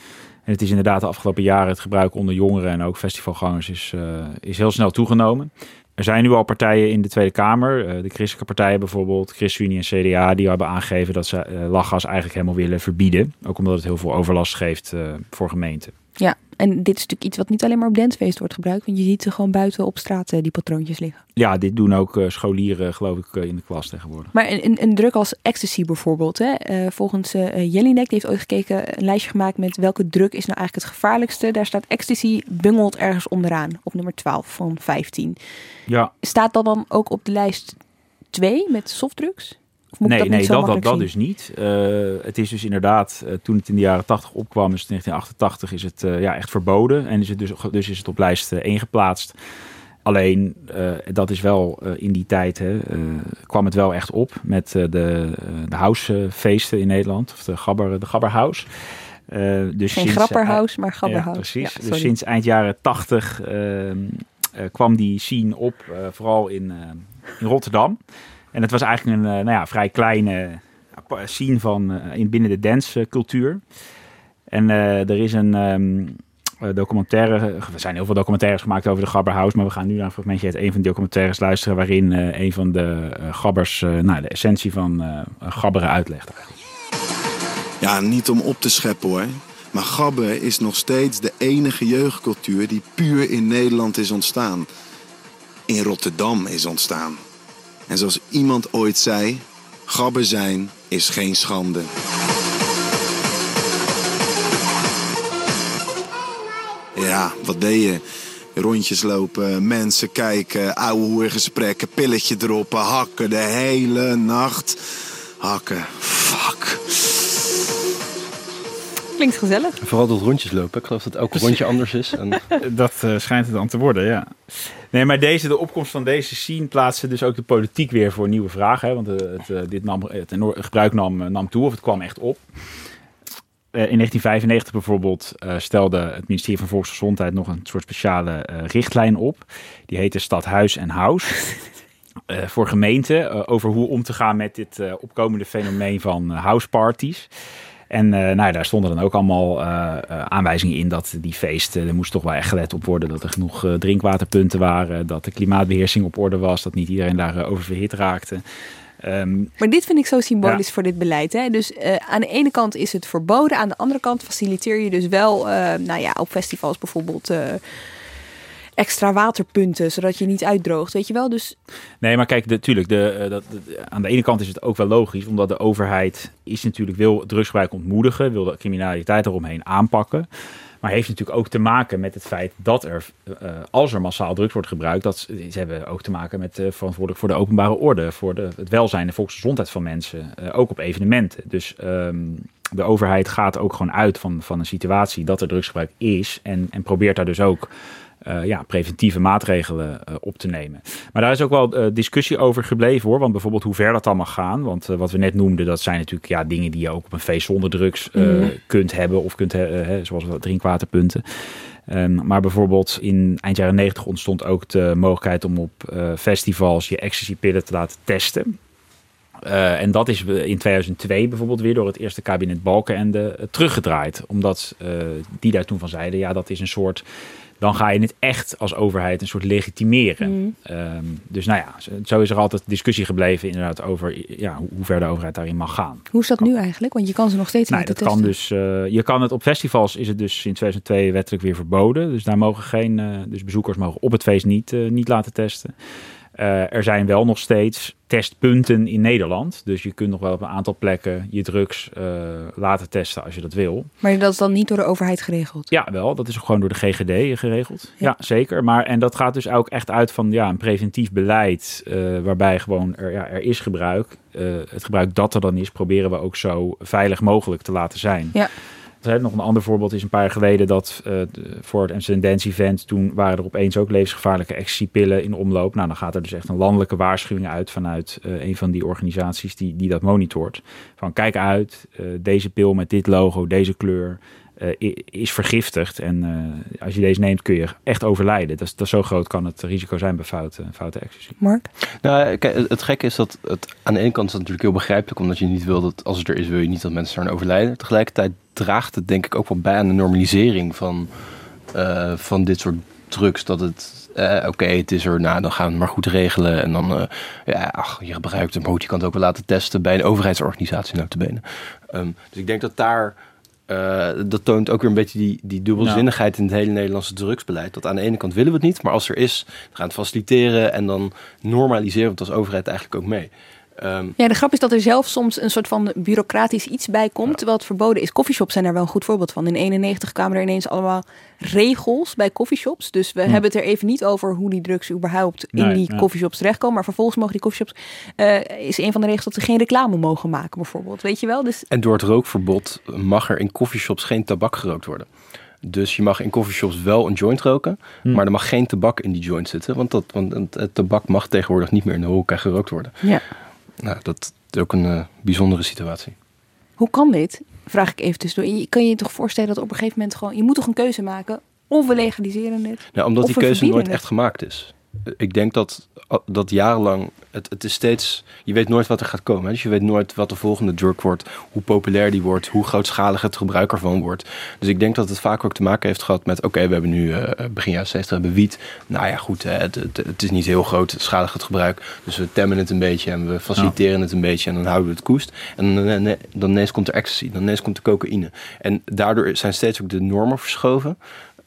En het is inderdaad de afgelopen jaren het gebruik onder jongeren en ook festivalgangers is, eh, is heel snel toegenomen. Er zijn nu al partijen in de Tweede Kamer, eh, de christelijke partijen bijvoorbeeld, ChristenUnie en CDA, die hebben aangegeven dat ze eh, lachgas eigenlijk helemaal willen verbieden. Ook omdat het heel veel overlast geeft voor gemeenten. Ja, en dit is natuurlijk iets wat niet alleen maar op dancefeest wordt gebruikt. Want je ziet ze gewoon buiten op straat eh, die patroontjes liggen. Ja, dit doen ook eh, scholieren geloof ik eh, in de klas tegenwoordig. Maar een, een, een druk als ecstasy bijvoorbeeld. Hè? volgens Jelinek, die heeft ooit gekeken, een lijstje gemaakt met welke druk is nou eigenlijk het gevaarlijkste. Daar staat ecstasy bungelt ergens onderaan, op nummer 12 van 15. Ja, Staat dat dan ook op de lijst 2 met softdrugs? Nee, dat nee, dat, dat, dat dus niet. Eh, het is dus inderdaad, eh, toen het in de jaren 80 opkwam, dus in 1988, is het eh, ja, echt verboden. En is het dus, dus is het op lijst 1 geplaatst. Alleen, dat is wel in die tijd, hè, kwam het wel echt op met de, de housefeesten in Nederland. Of de Gabber, de Gabber House. Dus Geen sinds, grapperhouse, maar gabberhouse. Ja, precies. Ja, dus sinds eind jaren 80 ehm, eh, kwam die scene op, vooral in, in Rotterdam. En het was eigenlijk een eh, nou ja, vrij kleine appa- scene van, eh, in, binnen de dancecultuur. En eh, er is een ehm, eh, documentaire, er zijn heel veel documentaires gemaakt over de Gabberhouse, maar we gaan nu naar een fragmentje uit een van die documentaires luisteren waarin eh, een van de eh, gabbers eh, nou, de essentie van eh gabberen uitlegt. Ja, niet om op te scheppen hoor. Maar gabber is nog steeds de enige jeugdcultuur die puur in Nederland is ontstaan. In Rotterdam is ontstaan. En zoals iemand ooit zei, gabber zijn is geen schande. Ja, wat deed je? Rondjes lopen, mensen kijken, ouwe hoergesprekken, pilletje droppen, hakken de hele nacht. Hakken, Klinkt gezellig. Vooral dat rondjes lopen. Ik geloof dat elk rondje anders is. En... <laughs> Dat eh, schijnt het dan te worden, ja. Nee, maar deze, de opkomst van deze scene plaatste dus ook de politiek weer voor nieuwe vragen. Hè? Want eh, het, eh, dit nam, het gebruik nam, nam toe, of het kwam echt op. Eh, in 1995 bijvoorbeeld eh, stelde het ministerie van Volksgezondheid nog een soort speciale eh, richtlijn op. Die heette Stadhuis en House. <laughs> Eh, voor gemeenten over hoe om te gaan met dit eh, opkomende fenomeen van uh, houseparties. En eh, nou, ja, daar stonden dan ook allemaal eh, eh, aanwijzingen in dat die feesten, er moest toch wel echt gelet op worden dat er genoeg drinkwaterpunten waren, dat de klimaatbeheersing op orde was, dat niet iedereen daar oververhit raakte. Ehm, Maar dit vind ik zo symbolisch Ja. voor dit beleid. Hè? Dus aan de ene kant is het verboden, aan de andere kant faciliteer je dus wel, nou ja, op festivals bijvoorbeeld extra waterpunten, zodat je niet uitdroogt, weet je wel? Dus Nee, maar kijk, natuurlijk, de, eh, dat, de- aan de ene kant is het ook wel logisch, omdat de overheid is natuurlijk wil drugsgebruik ontmoedigen, wil de criminaliteit eromheen aanpakken. Maar heeft natuurlijk ook te maken met het feit dat er, eh, als er massaal drugs wordt gebruikt, dat ze hebben ook te maken met eh, verantwoordelijk voor de openbare orde, voor de, het welzijn en volksgezondheid van mensen, eh, ook op evenementen. Dus ehm, de overheid gaat ook gewoon uit van, van een situatie dat er drugsgebruik is en, en probeert daar dus ook eh, ja, preventieve maatregelen eh, op te nemen. Maar daar is ook wel eh, discussie over gebleven hoor. Want bijvoorbeeld hoe ver dat dan mag gaan. Want wat we net noemden, dat zijn natuurlijk ja, dingen die je ook op een feest zonder drugs Mhm. kunt hebben. Of kunt, hebben, zoals wat drinkwaterpunten. Ehm, maar bijvoorbeeld in eind jaren 90 ontstond ook de mogelijkheid om op festivals je ecstasy-pillen te laten testen. En dat is in 2002 bijvoorbeeld weer door het eerste kabinet Balkenende teruggedraaid. Omdat uh, die daar toen van zeiden, ja dat is een soort... Dan ga je het echt als overheid een soort legitimeren. Mm. Um, dus nou ja, zo is er altijd discussie gebleven inderdaad over ja, hoe ver de overheid daarin mag gaan. hoe is dat nu eigenlijk? Want je kan ze nog steeds Nee, laten dat kan testen. dus, uh, je kan het op festivals is het dus in 2002 wettelijk weer verboden. Dus daar mogen geen, uh, dus bezoekers mogen op het feest niet, uh, niet laten testen. Uh, er zijn wel nog steeds testpunten in Nederland. Dus je kunt nog wel op een aantal plekken je drugs uh, laten testen als je dat wil. Maar dat is dan niet door de overheid geregeld? Ja, wel. Dat is gewoon door de GGD geregeld. Ja, ja zeker. Maar, en dat gaat dus ook echt uit van ja, een preventief beleid. Uh, waarbij gewoon er, ja, er is gebruik. Het gebruik dat er dan is, proberen we ook zo veilig mogelijk te laten zijn. Ja. Nog een ander voorbeeld is een paar jaar geleden dat uh, voor het Amsterdam Dance Event, toen waren er opeens ook levensgevaarlijke ecstasy-pillen in omloop. Nou, dan gaat er dus echt een landelijke waarschuwing uit vanuit uh, een van die organisaties die, die dat monitort. Van kijk uit, uh, deze pil met dit logo, deze kleur, uh, is vergiftigd. En uh, als je deze neemt kun je echt overlijden. Dat is, dat is zo groot kan het risico zijn bij foute, foute ecstasy. Mark? Nou, kijk, het, het gekke is dat het aan de ene kant is dat natuurlijk heel begrijpelijk, omdat je niet wil dat als het er is, wil je niet dat mensen eraan overlijden. Tegelijkertijd draagt het denk ik ook wel bij aan de normalisering van, uh, van dit soort drugs. Dat het, uh, oké, het is er, nou dan gaan we het maar goed regelen. En dan, uh, ja, ach, je gebruikt het, maar kan het ook wel laten testen bij een overheidsorganisatie notabene. Um, dus ik denk dat daar dat toont ook weer een beetje die, die dubbelzinnigheid in het hele Nederlandse drugsbeleid. Dat aan de ene kant willen we het niet, maar als er is, dan gaan we het faciliteren en dan normaliseren we het als overheid eigenlijk ook mee. Um, ja, de grap is dat er zelf soms een soort van bureaucratisch iets bij komt, ja. terwijl het verboden is. Coffeeshops zijn daar wel een goed voorbeeld van. In 91 kwamen er ineens allemaal regels bij coffeeshops. Dus we hm. hebben het er even niet over hoe die drugs überhaupt in nee, die ja. coffeeshops terechtkomen. Maar vervolgens mogen die coffeeshops, uh, is een van de regels dat ze geen reclame mogen maken bijvoorbeeld. Weet je wel? Dus... En door het rookverbod mag er in coffeeshops geen tabak gerookt worden. Dus je mag in coffeeshops wel een joint roken, hmm. maar er mag geen tabak in die joint zitten. Want, dat, want het tabak mag tegenwoordig niet meer in de horeca gerookt worden. Ja. Nou, dat is ook een uh, bijzondere situatie. Hoe kan dit? Vraag ik even tussendoor. Je kan je je toch voorstellen dat op een gegeven moment gewoon... Je moet toch een keuze maken? Of we legaliseren het. Nou, omdat of die keuze nooit het. echt gemaakt is. Ik denk dat, dat jarenlang, het, het is steeds, je weet nooit wat er gaat komen. Hè? Dus je weet nooit wat de volgende drug wordt, hoe populair die wordt, hoe grootschalig het gebruik ervan wordt. Dus ik denk dat het vaak ook te maken heeft gehad met, oké, okay, we hebben nu uh, begin jaren 60 hebben wiet. Nou ja, goed, het, het, het, is niet heel groot, schalig het gebruik. Dus we temmen het een beetje en we faciliteren het een beetje en dan houden we het koest. En dan, dan, ineens komt er ecstasy, dan ineens komt de cocaïne. En daardoor zijn steeds ook de normen verschoven.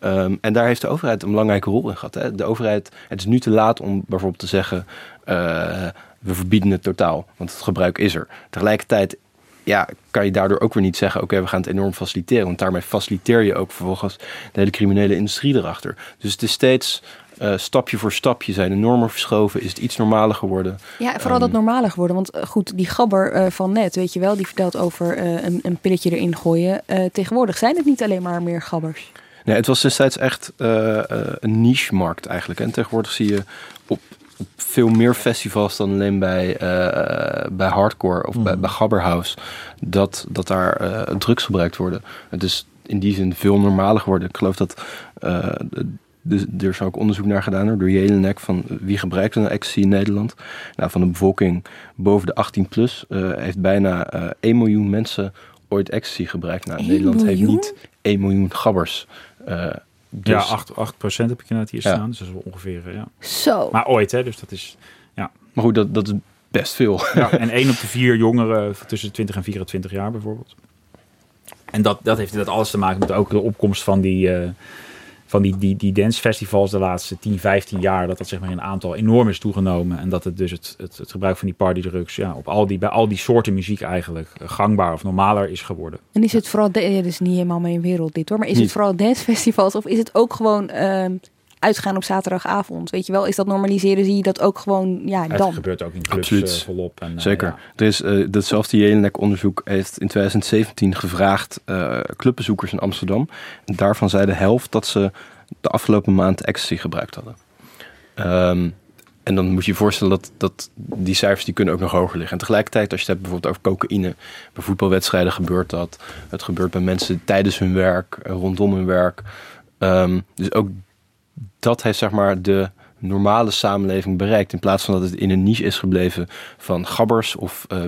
Um, en daar heeft de overheid een belangrijke rol in gehad. Hè? De overheid, het is nu te laat om bijvoorbeeld te zeggen, we verbieden het totaal, want het gebruik is er. Tegelijkertijd ja, kan je daardoor ook weer niet zeggen, oké, okay, we gaan het enorm faciliteren. Want daarmee faciliteer je ook vervolgens de hele criminele industrie erachter. Dus het is steeds, Eh, stapje voor stapje zijn de normen verschoven, is het iets normaler geworden. Ja, vooral dat normaler geworden. Want eh, goed, die gabber eh, van net, weet je wel, die vertelt over eh, een, een pilletje erin gooien. Eh, tegenwoordig zijn het niet alleen maar meer gabbers. Nee, het was destijds echt eh, eh, een niche-markt eigenlijk. En tegenwoordig zie je op, op veel meer festivals dan alleen bij, eh, bij hardcore of bij, bij gabberhouse... dat, dat daar eh, drugs gebruikt worden. Het is in die zin veel normaler geworden. Ik geloof dat... eh, dus er is ook onderzoek naar gedaan door Jelinek van wie gebruikt een ecstasy in Nederland. Nou, van de bevolking boven de 18 plus eh, heeft bijna eh 1 miljoen mensen ooit ecstasy gebruikt. Nou, 1 Nederland heeft niet 1 miljoen gabbers. Eh, dus Ja, 8, 8 heb ik inderdaad hier Ja. staan. Dus dat is wel ongeveer, eh, ja. Zo. Maar ooit, hè. Dus dat is, ja. Maar goed, dat, dat is best veel. Ja, <laughs> en 1 op de 4 jongeren tussen 20 en 24 jaar bijvoorbeeld. En dat, dat heeft inderdaad alles te maken met ook de opkomst van die, eh van die, die, die dancefestivals de laatste 10, 15 jaar. Dat dat zeg maar in aantal enorm is toegenomen. En dat het dus het, het, het gebruik van die partydrugs ja, op al die, bij al die soorten muziek eigenlijk eh, gangbaar of normaler is geworden. En is het vooral, de, ja, dit is niet helemaal mijn wereld dit hoor, maar is het vooral dancefestivals of is het ook gewoon ehm, uitgaan op zaterdagavond? Weet je wel, is dat normaliseren, zie je dat ook gewoon, ja, Het dan. gebeurt ook in clubs Absoluut. eh, volop. En, eh, Zeker. ja. Er is, eh, datzelfde Jelinek-onderzoek heeft in 2017 gevraagd eh, clubbezoekers in Amsterdam. En daarvan zei de helft dat ze de afgelopen maand ecstasy gebruikt hadden. Ehm, en dan moet je je voorstellen dat, dat die cijfers die kunnen ook nog hoger liggen. En tegelijkertijd, als je het hebt bijvoorbeeld over cocaïne, bij voetbalwedstrijden gebeurt dat. Het gebeurt bij mensen tijdens hun werk, rondom hun werk. Ehm, dus ook dat heeft zeg maar de normale samenleving bereikt. In plaats van dat het in een niche is gebleven van gabbers of eh,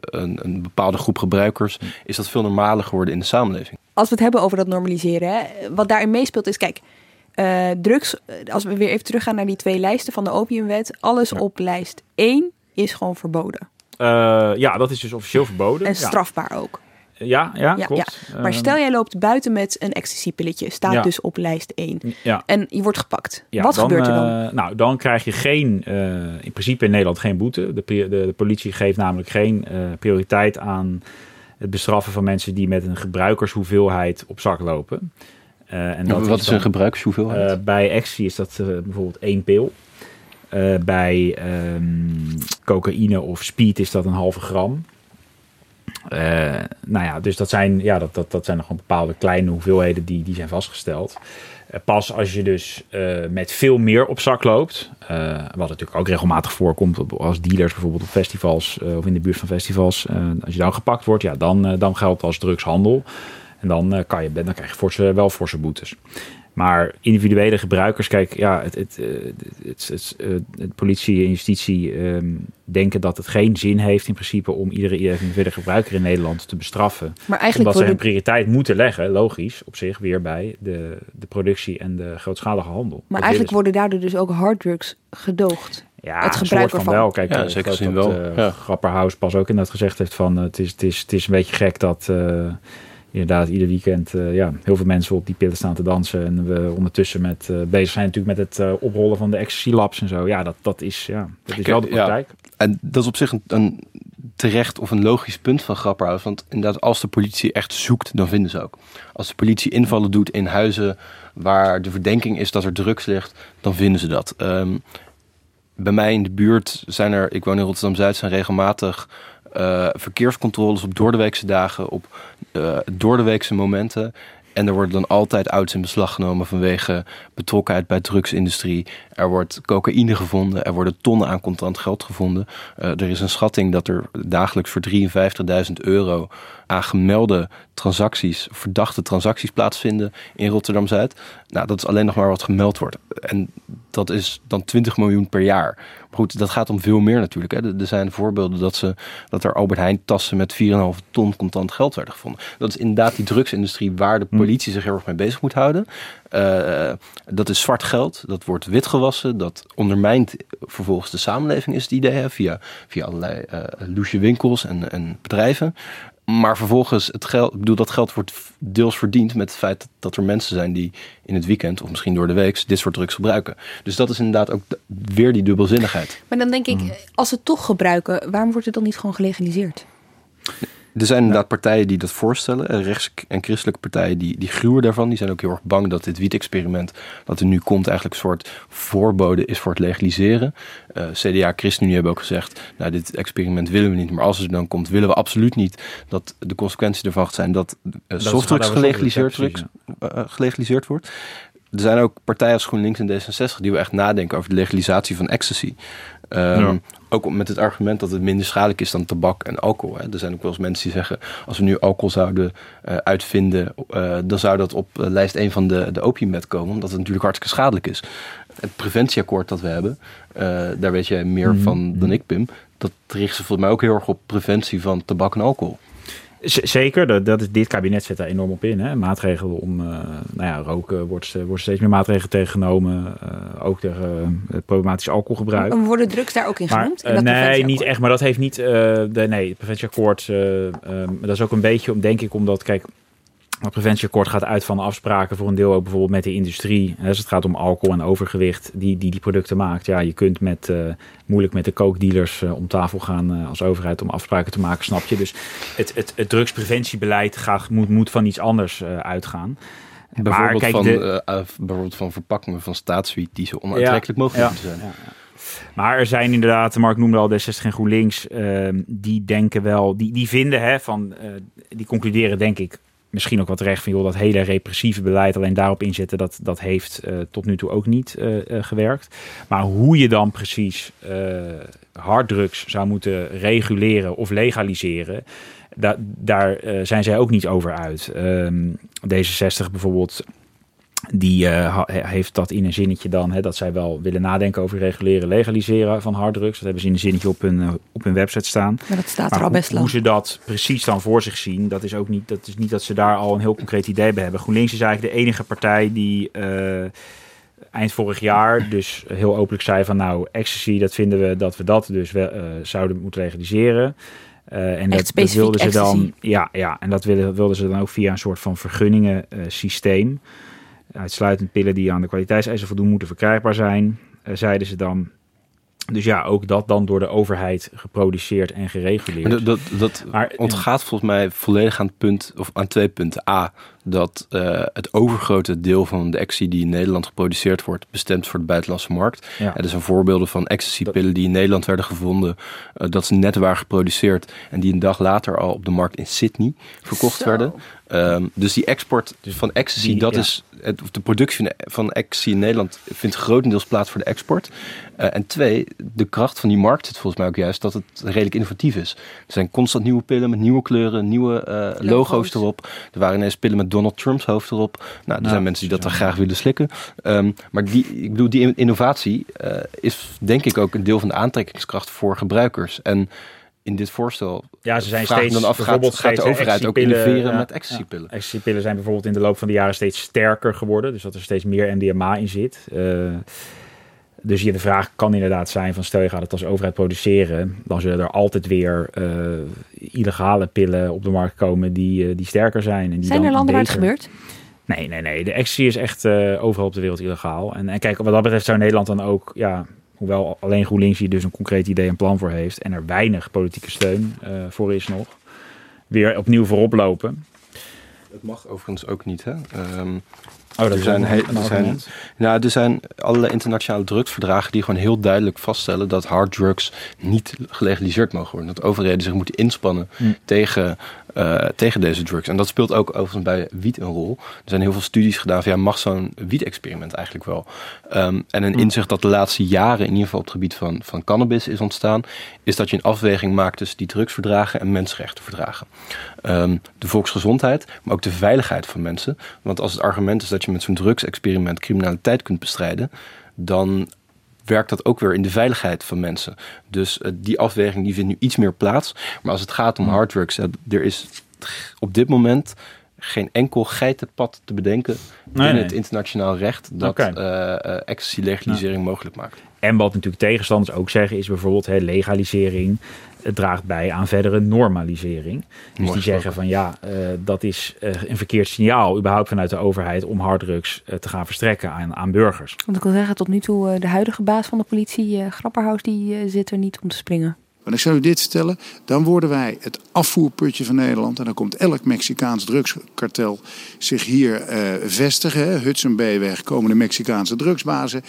een, een bepaalde groep gebruikers, is dat veel normaler geworden in de samenleving. Als we het hebben over dat normaliseren, hè, wat daarin meespeelt is, kijk, eh, drugs, eh, als we weer even teruggaan naar die twee lijsten van de opiumwet, alles op lijst 1 is gewoon verboden. Eh, ja, dat is dus officieel verboden. En Ja. strafbaar ook. Ja, ja, Ja, klopt. ja. Maar Ehm, stel jij loopt buiten met een ecstasy-pilletje, staat Ja. dus op lijst 1. Ja. En je wordt gepakt. Ja, Wat dan, gebeurt er dan? eh, nou, dan krijg je geen, eh, in principe in Nederland geen boete. De, de, de politie geeft namelijk geen eh, prioriteit aan het bestraffen van mensen die met een gebruikershoeveelheid op zak lopen. Eh, en Wat is dan- een gebruikershoeveelheid? Eh, bij ecstasy is dat bijvoorbeeld één pil. Eh, bij ehm, cocaïne of speed is dat een halve gram. Eh, nou ja, dus dat zijn, ja, dat, dat, dat zijn nog bepaalde kleine hoeveelheden die, die zijn vastgesteld. Eh, pas als je dus eh, met veel meer op zak loopt, wat natuurlijk ook regelmatig voorkomt als dealers bijvoorbeeld op festivals of in de buurt van festivals, als je dan gepakt wordt, ja, dan, dan geldt als drugshandel. En dan, kan je, dan krijg je forse, wel forse boetes. Maar individuele gebruikers, kijk, ja, het, het, eh, het, het, eh, het politie en justitie ehm, denken dat het geen zin heeft in principe om iedere individuele gebruiker in Nederland te bestraffen. Maar eigenlijk Omdat ze hun prioriteit moeten leggen, logisch, op zich weer bij de, de productie en de grootschalige handel. Maar Dat eigenlijk worden daardoor dus ook harddrugs gedoogd. ja, het een gebruik soort van ervan. wel. Kijk, Ja, eh, zeker ik zin wel. dat, Ja. Grapperhaus pas ook inderdaad gezegd heeft van het, is, het, is, het is een beetje gek dat eh, inderdaad ieder weekend eh, ja, heel veel mensen op die pillen staan te dansen. En we ondertussen met, eh, bezig zijn natuurlijk met het eh, oprollen van de ecstasy labs en zo. Ja, dat, dat is, ja, dat is wel de Ja, praktijk. En dat is op zich een, een terecht of een logisch punt van Grapperhaus. Want inderdaad, als de politie echt zoekt, dan vinden ze ook. Als de politie invallen doet in huizen waar de verdenking is dat er drugs ligt, dan vinden ze dat. Ehm, bij mij in de buurt zijn er, ik woon in Rotterdam-Zuid, zijn regelmatig eh, verkeerscontroles op doordeweekse dagen, op eh doordeweekse momenten. En er worden dan altijd auto's in beslag genomen vanwege betrokkenheid bij drugsindustrie. Er wordt cocaïne gevonden, er worden tonnen aan contant geld gevonden. Eh, er is een schatting dat er dagelijks voor 53.000 euro aan gemelde transacties, verdachte transacties plaatsvinden in Rotterdam-Zuid. Nou, dat is alleen nog maar wat gemeld wordt. En dat is dan 20 miljoen per jaar. Maar goed, dat gaat om veel meer natuurlijk. Hè. Er- zijn voorbeelden dat, ze, dat er Albert Heijn tassen met 4,5 ton contant geld werden gevonden. Dat is inderdaad die drugsindustrie waar de politie zich heel erg mee bezig moet houden. Eh, dat is zwart geld, dat wordt witgewassen, dat ondermijnt vervolgens de samenleving is het idee, hè, via, via allerlei eh loesje winkels en, en bedrijven. Maar vervolgens, het geld, ik bedoel, dat geld wordt deels verdiend met het feit dat, dat er mensen zijn die in het weekend of misschien door de week dit soort drugs gebruiken. Dus dat is inderdaad ook weer die dubbelzinnigheid. Maar dan denk ik, als ze het toch gebruiken, waarom wordt het dan niet gewoon gelegaliseerd? Er zijn inderdaad partijen die dat voorstellen. eh, Rechts- en christelijke partijen die, die gruwen daarvan. Die zijn ook heel erg bang dat dit wiet-experiment dat er nu komt eigenlijk een soort voorbode is voor het legaliseren. Eh, CDA, ChristenUnie hebben ook gezegd, nou dit experiment willen we niet. Maar als het dan komt, willen we absoluut niet dat de consequentie ervan zijn dat uh, softdrugs gelegaliseerd, drugs, gelegaliseerd wordt. Er zijn ook partijen als GroenLinks en D66 die wel echt nadenken over de legalisatie van ecstasy. Ehm, Ja. Ook met het argument dat het minder schadelijk is dan tabak en alcohol. Hè. Er zijn ook wel eens mensen die zeggen... als we nu alcohol zouden eh, uitvinden... eh, dan zou dat op eh, lijst 1 van de, de opiumwet komen. Omdat het natuurlijk hartstikke schadelijk is. Het preventieakkoord dat we hebben... daar weet jij meer Mhm. van dan ik, Pim. Dat richt zich volgens mij ook heel erg op preventie van tabak en alcohol. Zeker, dat, dat is, dit kabinet zet daar enorm op in. Hè. Maatregelen om, eh, nou ja, roken wordt, wordt steeds meer maatregelen tegengenomen. eh, ook tegen eh, problematisch alcoholgebruik. En worden drugs daar ook in Maar, genoemd? In eh, dat nee, niet echt. Maar dat heeft niet. eh, de, nee, het preventieakkoord. eh, dat is ook een beetje om, denk ik, omdat. Kijk, het preventieakkoord gaat uit van afspraken voor een deel ook bijvoorbeeld met de industrie. Hè, dus het gaat om alcohol en overgewicht die die, die producten maakt. Ja, je kunt met, eh, moeilijk met de kookdealers eh, om tafel gaan eh, als overheid om afspraken te maken, snap je? Dus het, het, het drugspreventiebeleid gaat, moet, moet van iets anders uitgaan. Bijvoorbeeld, kijk, van, de- bijvoorbeeld van verpakkingen van staatswiet... die zo onaantrekkelijk mogelijk ja, zijn. ja, ja. Maar er zijn inderdaad, Mark noemde al D60 en GroenLinks, ehm, die denken wel, die, die vinden hè, van, die concluderen denk ik misschien ook wat terecht van, joh, dat hele repressieve beleid alleen daarop inzetten, dat, dat heeft eh, tot nu toe ook niet eh, eh, gewerkt. Maar hoe je dan precies harddrugs zou moeten reguleren of legaliseren, da daar zijn zij ook niet over uit. Ehm, D66 bijvoorbeeld die eh, heeft dat in een zinnetje dan, hè, dat zij wel willen nadenken over reguleren, legaliseren van harddrugs. Dat hebben ze in een zinnetje op hun, eh, op hun website staan. Maar dat staat er al hoe- best lang. Hoe ze dat precies dan voor zich zien, dat is ook niet, dat is niet dat ze daar al een heel concreet idee bij hebben. GroenLinks is eigenlijk de enige partij die eh, eind vorig jaar dus heel openlijk zei van nou, ecstasy, dat vinden we dat we dat dus wel, zouden moeten legaliseren. En dat, wilden ze dan, ecstasy. ja, ja, en dat wilden, wilden ze dan ook via een soort van vergunningen systeem. Uitsluitend pillen die aan de kwaliteitseisen voldoen moeten verkrijgbaar zijn, eh, zeiden ze dan. Dus ja, ook dat dan door de overheid geproduceerd en gereguleerd. Maar dat, dat, dat Maar- ontgaat volgens mij volledig aan het punt, of aan twee punten. A, dat eh, het overgrote deel van de ecstasy die in Nederland geproduceerd wordt, bestemd voor de buitenlandse markt. Ja. Er zijn voorbeelden van ecstasy-pillen die in Nederland werden gevonden, eh, dat ze net waren geproduceerd en die een dag later al op de markt in Sydney verkocht Zo. werden. Ehm, dus die export van ecstasy, die- dat ja. is het, of de productie van, van ecstasy in Nederland vindt grotendeels plaats voor de export. Eh, en twee, de kracht van die markt zit volgens mij ook juist dat het redelijk innovatief is. Er zijn constant nieuwe pillen met nieuwe kleuren, nieuwe eh, logo's. erop. Er waren ineens pillen met Donald Trump's hoofd erop. Nou, er zijn mensen die dat dan graag willen slikken. Ehm, maar die, ik bedoel, die innovatie eh, is denk ik ook een deel van de aantrekkingskracht voor gebruikers. En in dit voorstel Ja, ze zijn steeds dan af, gaat, bijvoorbeeld gaat de overheid ook innoveren ja, met ecstasy-pillen? Ja, ecstasy-pillen zijn bijvoorbeeld in de loop van de jaren steeds sterker geworden. Dus dat er steeds meer MDMA in zit. Eh, dus je de vraag kan inderdaad zijn van stel je gaat het als overheid produceren, dan zullen er altijd weer eh, illegale pillen op de markt komen die, eh, die sterker zijn. En die Zijn dan er landen waar het gebeurt? Nee, nee, nee. De ecstasy is echt eh, overal op de wereld illegaal. En, en kijk, wat dat betreft zou Nederland dan ook, ja, hoewel alleen GroenLinks hier dus een concreet idee en plan voor heeft en er weinig politieke steun eh, voor is nog, weer opnieuw voorop lopen. Dat mag overigens ook niet, hè? Ehm, Oh, dat er zijn, he- er nou, er zijn allerlei internationale drugsverdragen die gewoon heel duidelijk vaststellen dat harddrugs niet gelegaliseerd mogen worden. Dat overheden zich moeten inspannen Hm. tegen, eh, tegen deze drugs. En dat speelt ook overigens bij wiet een rol. Er zijn heel veel studies gedaan van ja, mag zo'n wiet-experiment eigenlijk wel? Ehm, en een Hm. inzicht dat de laatste jaren in ieder geval op het gebied van, van cannabis is ontstaan, is dat je een afweging maakt tussen die drugsverdragen en mensenrechtenverdragen. Ehm, de volksgezondheid, maar ook de veiligheid van mensen. Want als het argument is dat je met zo'n drugsexperiment criminaliteit kunt bestrijden, dan werkt dat ook weer in de veiligheid van mensen. Dus eh, die afweging die vindt nu iets meer plaats. Maar als het gaat om harddrugs, eh, er is op dit moment geen enkel geitenpad te bedenken binnen nee. het internationaal recht dat Oké. eh eh, ecstasy-legalisering mogelijk maakt. En wat natuurlijk tegenstanders ook zeggen is bijvoorbeeld hè, legalisering het draagt bij aan verdere normalisering. Dus Mooi die zeggen van ja, eh, dat is eh, een verkeerd signaal überhaupt vanuit de overheid om harddrugs eh, te gaan verstrekken aan, aan burgers. Want ik wil zeggen, tot nu toe, eh, de huidige baas van de politie, eh Grapperhaus, die eh, zit er niet om te springen. Want ik zal u dit vertellen, dan worden wij het afvoerputje van Nederland. En dan komt elk Mexicaans drugskartel zich hier uh, vestigen. Hudson Bayweg komen de Mexicaanse drugsbazen.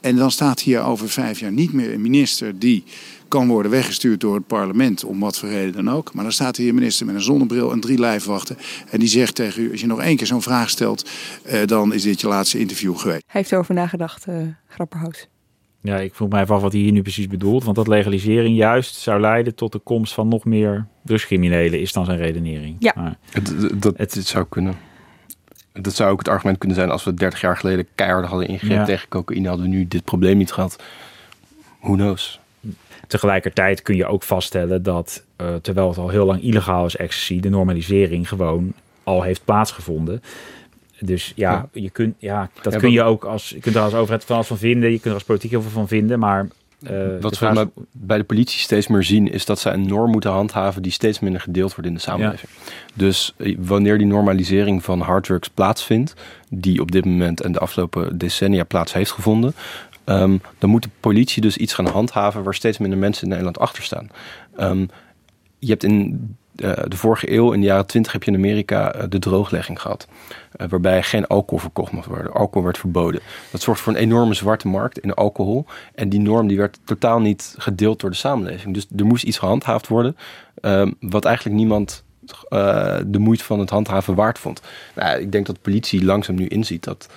En dan staat hier over vijf jaar niet meer een minister die kan worden weggestuurd door het parlement, om wat voor reden dan ook. Maar dan staat hier een minister met een zonnebril en drie lijfwachten. En die zegt tegen u, als je nog één keer zo'n vraag stelt, uh, dan is dit je laatste interview geweest. Hij heeft erover nagedacht, uh, Grapperhaus. Ja, ik vroeg mij af wat hij hier nu precies bedoelt. Want dat legalisering juist zou leiden tot de komst van nog meer drugscriminelen, is dan zijn redenering. Ja. Maar Het, dat, het, zou kunnen. Dat zou ook het argument kunnen zijn als we 30 jaar geleden keihard hadden ingegrepen Ja. tegen cocaïne, hadden we nu dit probleem niet gehad. Who knows? Tegelijkertijd kun je ook vaststellen dat, eh, terwijl het al heel lang illegaal is, ecstasy, de normalisering gewoon al heeft plaatsgevonden. Dus ja, Je kunt, ja dat Ja, kun je ook als, je kunt er als overheid van alles van vinden, je kunt er als politiek heel veel van vinden, maar eh, Wat we maar bij de politie steeds meer zien, is dat zij een norm moeten handhaven die steeds minder gedeeld wordt in de samenleving. Dus eh, wanneer die normalisering van harddrugs plaatsvindt, die op dit moment en de afgelopen decennia plaats heeft gevonden, ehm, dan moet de politie dus iets gaan handhaven waar steeds minder mensen in Nederland achter staan. Ehm, je hebt in de vorige eeuw, in de jaren 20, heb je in Amerika eh, de drooglegging gehad. eh, waarbij geen alcohol verkocht mocht worden. Alcohol werd verboden. Dat zorgt voor een enorme zwarte markt in alcohol. En die norm die werd totaal niet gedeeld door de samenleving. Dus er moest iets gehandhaafd worden. ehm, wat eigenlijk niemand eh, de moeite van het handhaven waard vond. Nou, ik denk dat de politie langzaam nu inziet dat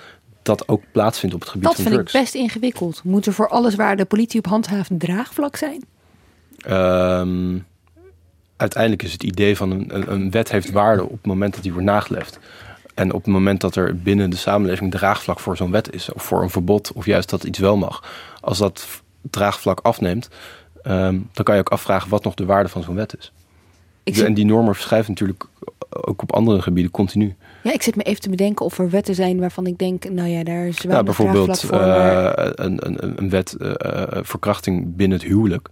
dat ook plaatsvindt op het gebied Dat van vind drugs. ik best ingewikkeld. Moet er voor alles waar de politie op handhaaft een draagvlak zijn? Ehm, uiteindelijk is het idee van een, een, wet heeft waarde op het moment dat die wordt nageleefd. En op het moment dat er binnen de samenleving draagvlak voor zo'n wet is, of voor een verbod, of juist dat iets wel mag, als dat draagvlak afneemt, ehm, dan kan je ook afvragen wat nog de waarde van zo'n wet is. Ik zit- En die normen verschuiven natuurlijk ook op andere gebieden continu. Ja, ik zit me even te bedenken of er wetten zijn waarvan ik denk, nou ja, daar is wel Ja, een bijvoorbeeld voor. maar- eh, een, een, een wet eh, eh, verkrachting binnen het huwelijk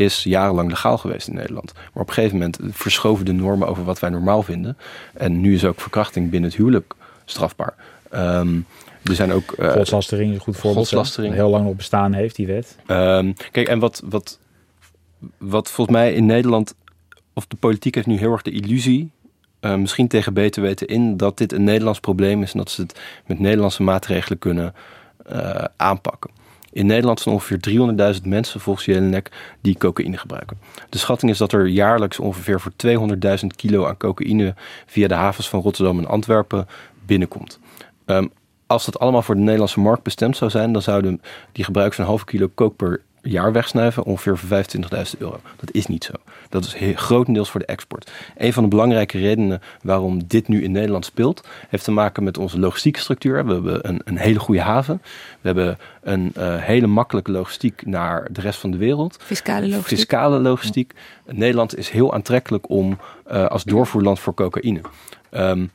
is jarenlang legaal geweest in Nederland. Maar op een gegeven moment verschoven de normen over wat wij normaal vinden. En nu is ook verkrachting binnen het huwelijk strafbaar. Ehm, er zijn ook... eh, Godslastering is een goed voorbeeld. Godslastering. Heel lang nog bestaan heeft, die wet. Ehm, kijk, en wat, wat, wat volgens mij in Nederland, of de politiek heeft nu heel erg de illusie, eh, misschien tegen beter weten in, dat dit een Nederlands probleem is en dat ze het met Nederlandse maatregelen kunnen eh, aanpakken. In Nederland zijn ongeveer 300.000 mensen volgens Jelinek die cocaïne gebruiken. De schatting is dat er jaarlijks ongeveer voor 200.000 kilo aan cocaïne via de havens van Rotterdam en Antwerpen binnenkomt. Ehm, als dat allemaal voor de Nederlandse markt bestemd zou zijn, dan zouden die gebruikers een halve kilo kook per jaar wegsnuiven, ongeveer voor 25.000 euro. Dat is niet zo. Dat is grotendeels voor de export. Een van de belangrijke redenen waarom dit nu in Nederland speelt, heeft te maken met onze logistieke structuur. We hebben een, een hele goede haven. We hebben een eh, hele makkelijke logistiek naar de rest van de wereld. Fiscale logistiek. Fiscale logistiek. Nederland is heel aantrekkelijk om eh, als doorvoerland voor cocaïne. Ehm,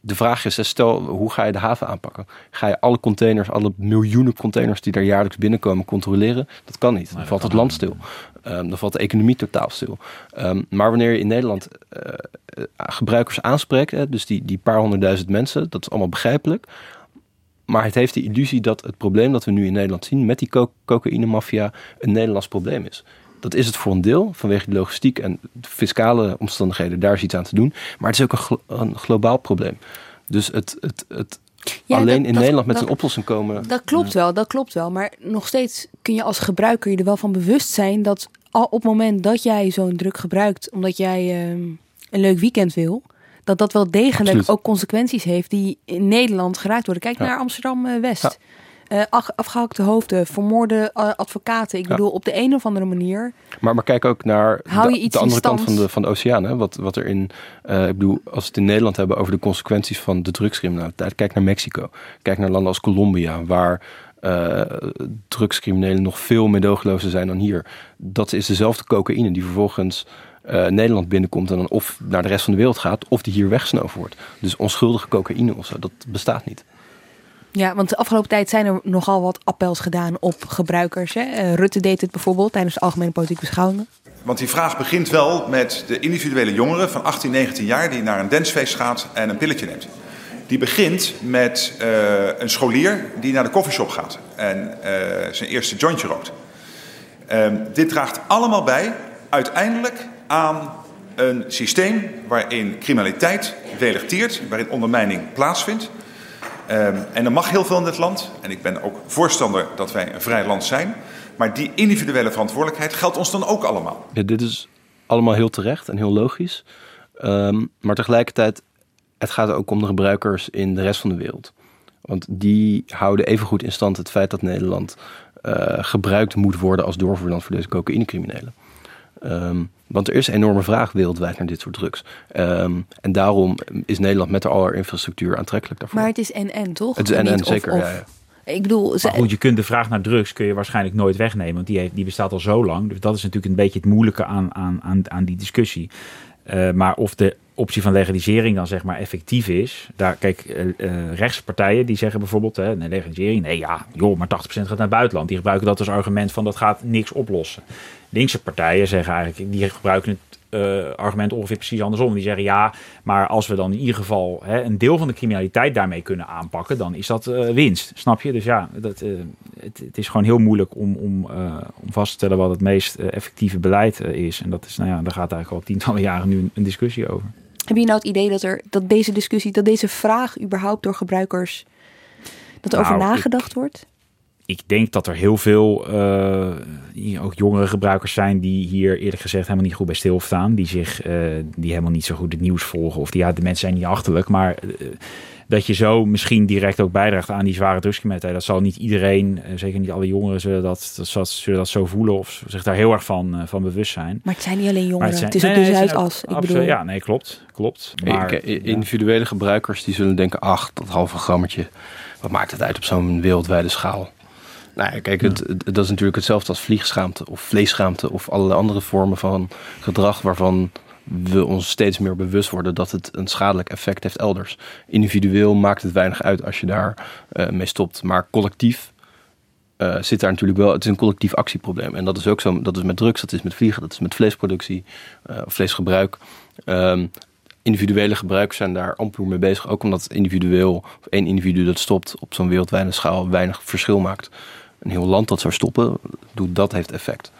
de vraag is, stel, hoe ga je de haven aanpakken? Ga je alle containers, alle miljoenen containers die daar jaarlijks binnenkomen controleren? Dat kan niet. Dan valt het land stil. Ehm, dan valt de economie totaal stil. Ehm, maar wanneer je in Nederland eh, eh, gebruikers aanspreekt, hè, dus die, die paar honderdduizend mensen, dat is allemaal begrijpelijk. Maar het heeft de illusie dat het probleem dat we nu in Nederland zien met die co cocaïne-maffia een Nederlands probleem is. Dat is het voor een deel, vanwege de logistiek en de fiscale omstandigheden, daar is iets aan te doen. Maar het is ook een, glo- een globaal probleem. Dus het, het, het Ja, alleen dat- in dat- Nederland met dat- een oplossing komen. Dat klopt wel, dat klopt wel. Maar nog steeds kun je als gebruiker je er wel van bewust zijn dat al op het moment dat jij zo'n druk gebruikt, omdat jij ehm, een leuk weekend wil, dat dat wel degelijk Absoluut. ook consequenties heeft die in Nederland geraakt worden. Kijk Ja. naar Amsterdam-West. afgehakte hoofden, vermoorde eh, advocaten. Ik Ja. bedoel, op de een of andere manier. Maar, maar kijk ook naar Hou je de, de andere kant van de, van de oceaan. Hè? Wat, wat er in, eh, ik bedoel, als we het in Nederland hebben over de consequenties van de drugscriminaliteit. Kijk naar Mexico. Kijk naar landen als Colombia, waar eh, drugscriminelen nog veel meedogenlozer zijn dan hier. Dat is dezelfde cocaïne die vervolgens Nederland binnenkomt en dan of naar de rest van de wereld gaat, of die hier weggesnoven wordt. Dus onschuldige cocaïne of zo, dat bestaat niet. Ja, want de afgelopen tijd zijn er nogal wat appels gedaan op gebruikers. Hè? Eh, Rutte deed het bijvoorbeeld tijdens de algemene politieke beschouwingen. Want die vraag begint wel met de individuele jongere van 18, 19 jaar die naar een dancefeest gaat en een pilletje neemt. Die begint met eh, een scholier die naar de koffieshop gaat en eh, zijn eerste jointje rookt. Ehm, dit draagt allemaal bij uiteindelijk aan een systeem waarin criminaliteit delecteert, waarin ondermijning plaatsvindt. Um, en er mag heel veel in dit land. En ik ben ook voorstander dat wij een vrij land zijn. Maar die individuele verantwoordelijkheid geldt ons dan ook allemaal. Dit is allemaal heel terecht en heel logisch. Um, maar tegelijkertijd, het gaat ook om de gebruikers in de rest van de wereld. Want die houden evengoed in stand het feit dat Nederland uh, gebruikt moet worden als doorvoerland voor deze cocaïnecriminelen. Um, want er is een enorme vraag wereldwijd naar dit soort drugs. Um, en daarom is Nederland met al haar infrastructuur aantrekkelijk daarvoor. Maar het is en-en, toch? Het is en-en, zeker. Of, of. Ja, ja. Ik bedoel, maar goed, je kunt de vraag naar drugs kun je waarschijnlijk nooit wegnemen, want die, heeft, die bestaat al zo lang. Dus dat is natuurlijk een beetje het moeilijke aan, aan, aan, aan die discussie. Uh, maar of de optie van legalisering dan zeg maar effectief is. Daar, kijk, uh, uh, rechtse partijen die zeggen bijvoorbeeld, hè, nee, legalisering, nee ja, joh, maar 80% gaat naar het buitenland. Die gebruiken dat als argument van dat gaat niks oplossen. Linkse partijen zeggen eigenlijk, die gebruiken het uh, argument ongeveer precies andersom. Die zeggen ja, maar als we dan in ieder geval hè, een deel van de criminaliteit daarmee kunnen aanpakken, dan is dat uh, winst. Snap je? Dus ja, dat, uh, het, het, is gewoon heel moeilijk om, om, om vast te stellen wat het meest effectieve beleid is. En dat is, nou ja, daar gaat eigenlijk al tientallen jaren nu een, een, discussie over. Heb je nou het idee dat, er, dat deze discussie, dat deze vraag überhaupt door gebruikers, dat er nou, over nagedacht ik, wordt? Ik denk dat er heel veel uh, ook jongere gebruikers zijn die hier eerlijk gezegd helemaal niet goed bij stilstaan. Die zich uh, die helemaal niet zo goed het nieuws volgen. Of die ja, de mensen zijn niet achterlijk. Maar uh, dat je zo misschien direct ook bijdraagt aan die zware drugscriminaliteit. Dat zal niet iedereen, zeker niet alle jongeren, zullen dat, dat, zullen dat zo voelen of zich daar heel erg van, van bewust zijn. Maar het zijn niet alleen jongeren. Het, zijn, het is ook nee, de Zuidas. Ik bedoel... Ja, nee, klopt. klopt. Maar, ik, individuele ja. gebruikers die zullen denken, ach, dat halve grammetje. Wat maakt het uit op zo'n wereldwijde schaal? Nou, kijk, het, het, dat is natuurlijk hetzelfde als vliegschaamte of vleesschaamte of allerlei andere vormen van gedrag waarvan we ons steeds meer bewust worden dat het een schadelijk effect heeft elders. Individueel maakt het weinig uit als je daar uh, mee stopt, maar collectief uh, zit daar natuurlijk wel. Het is een collectief actieprobleem en dat is ook zo. Dat is met drugs, dat is met vliegen, dat is met vleesproductie, uh, vleesgebruik. Um, individuele gebruikers zijn daar amper mee bezig, ook omdat individueel of één individu dat stopt op zo'n wereldwijde schaal weinig verschil maakt een heel land dat zou stoppen, doet dat heeft effect.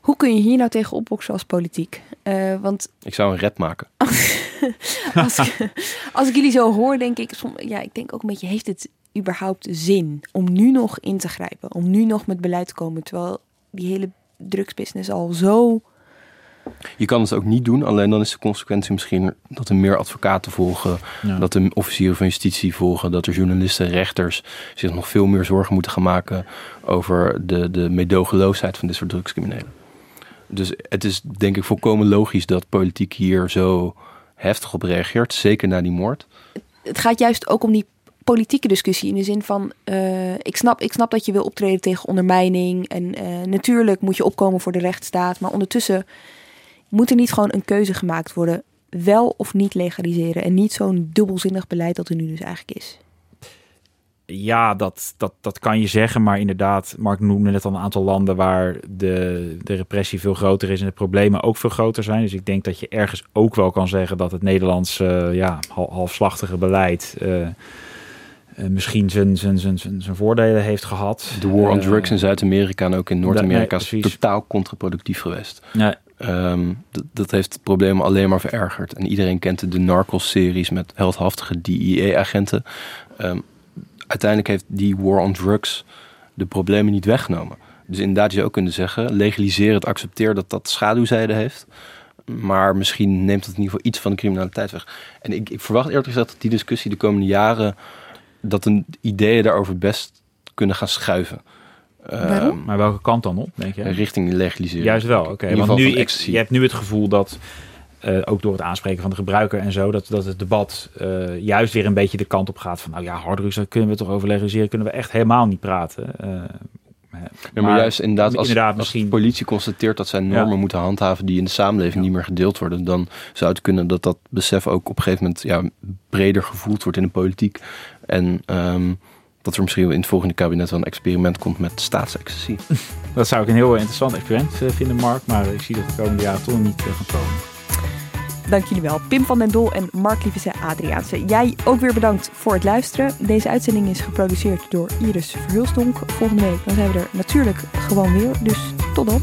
Hoe kun je hier nou tegen opboksen als politiek? Uh, want... Ik zou een red maken. <laughs> als, ik, als ik jullie zo hoor, denk ik, ja, ik denk ook een beetje, heeft het überhaupt zin om nu nog in te grijpen? Om nu nog met beleid te komen, terwijl die hele drugsbusiness al zo je kan het ook niet doen, alleen dan is de consequentie misschien dat er meer advocaten volgen, ja. dat er officieren van justitie volgen, dat er journalisten, rechters zich nog veel meer zorgen moeten gaan maken over de, de medogeloosheid van dit soort drugscriminelen. Dus het is denk ik volkomen logisch dat politiek hier zo heftig op reageert, zeker na die moord. Het gaat juist ook om die politieke discussie in de zin van, uh, ik, snap, ik snap dat je wil optreden tegen ondermijning en uh, natuurlijk moet je opkomen voor de rechtsstaat, maar ondertussen moet er niet gewoon een keuze gemaakt worden, wel of niet legaliseren en niet zo'n dubbelzinnig beleid dat er nu dus eigenlijk is? Ja, dat, dat, dat kan je zeggen, maar inderdaad, Mark noemde net al een aantal landen waar de, de repressie veel groter is en de problemen ook veel groter zijn. Dus ik denk dat je ergens ook wel kan zeggen dat het Nederlandse uh, ja, halfslachtige beleid uh, uh, misschien zijn, zijn, zijn, zijn, zijn voordelen heeft gehad. De war on drugs in Zuid-Amerika en ook in Noord-Amerika is totaal contraproductief geweest. Ja, Um, dat heeft het probleem alleen maar verergerd. En iedereen kent de Narcos-series met heldhaftige DEA-agenten. Um, uiteindelijk heeft die war on drugs de problemen niet weggenomen. Dus inderdaad, je zou ook kunnen zeggen: legaliseer het, accepteer dat dat schaduwzijde heeft. Maar misschien neemt het in ieder geval iets van de criminaliteit weg. En ik, ik verwacht eerlijk gezegd dat die discussie de komende jaren. dat de ideeën daarover best kunnen gaan schuiven. Waarom? maar welke kant dan op, denk je? Richting legaliseren. Juist wel, oké. Okay. Want nu, ik, je hebt nu het gevoel dat, uh, ook door het aanspreken van de gebruiker en zo, dat, dat het debat uh, juist weer een beetje de kant op gaat van, nou ja, harddrugs, daar kunnen we toch over legaliseren, kunnen we echt helemaal niet praten. Uh, ja, maar, juist inderdaad, als, inderdaad als de politie constateert dat zij normen ja. moeten handhaven die in de samenleving ja. niet meer gedeeld worden, dan zou het kunnen dat dat besef ook op een gegeven moment ja, breder gevoeld wordt in de politiek. En um, dat er misschien in het volgende kabinet wel een experiment komt met staatsecstasy. <laughs> Dat zou ik een heel interessant experiment eh, vinden, Mark. Maar ik zie dat de komende jaren toch niet gaan komen. Dank jullie wel, Pim van den Dol en Mark Lievese Adriaanse. Jij ook weer bedankt voor het luisteren. Deze uitzending is geproduceerd door Iris Verhulstonk. Volgende week dan zijn we er natuurlijk gewoon weer. Dus tot dan.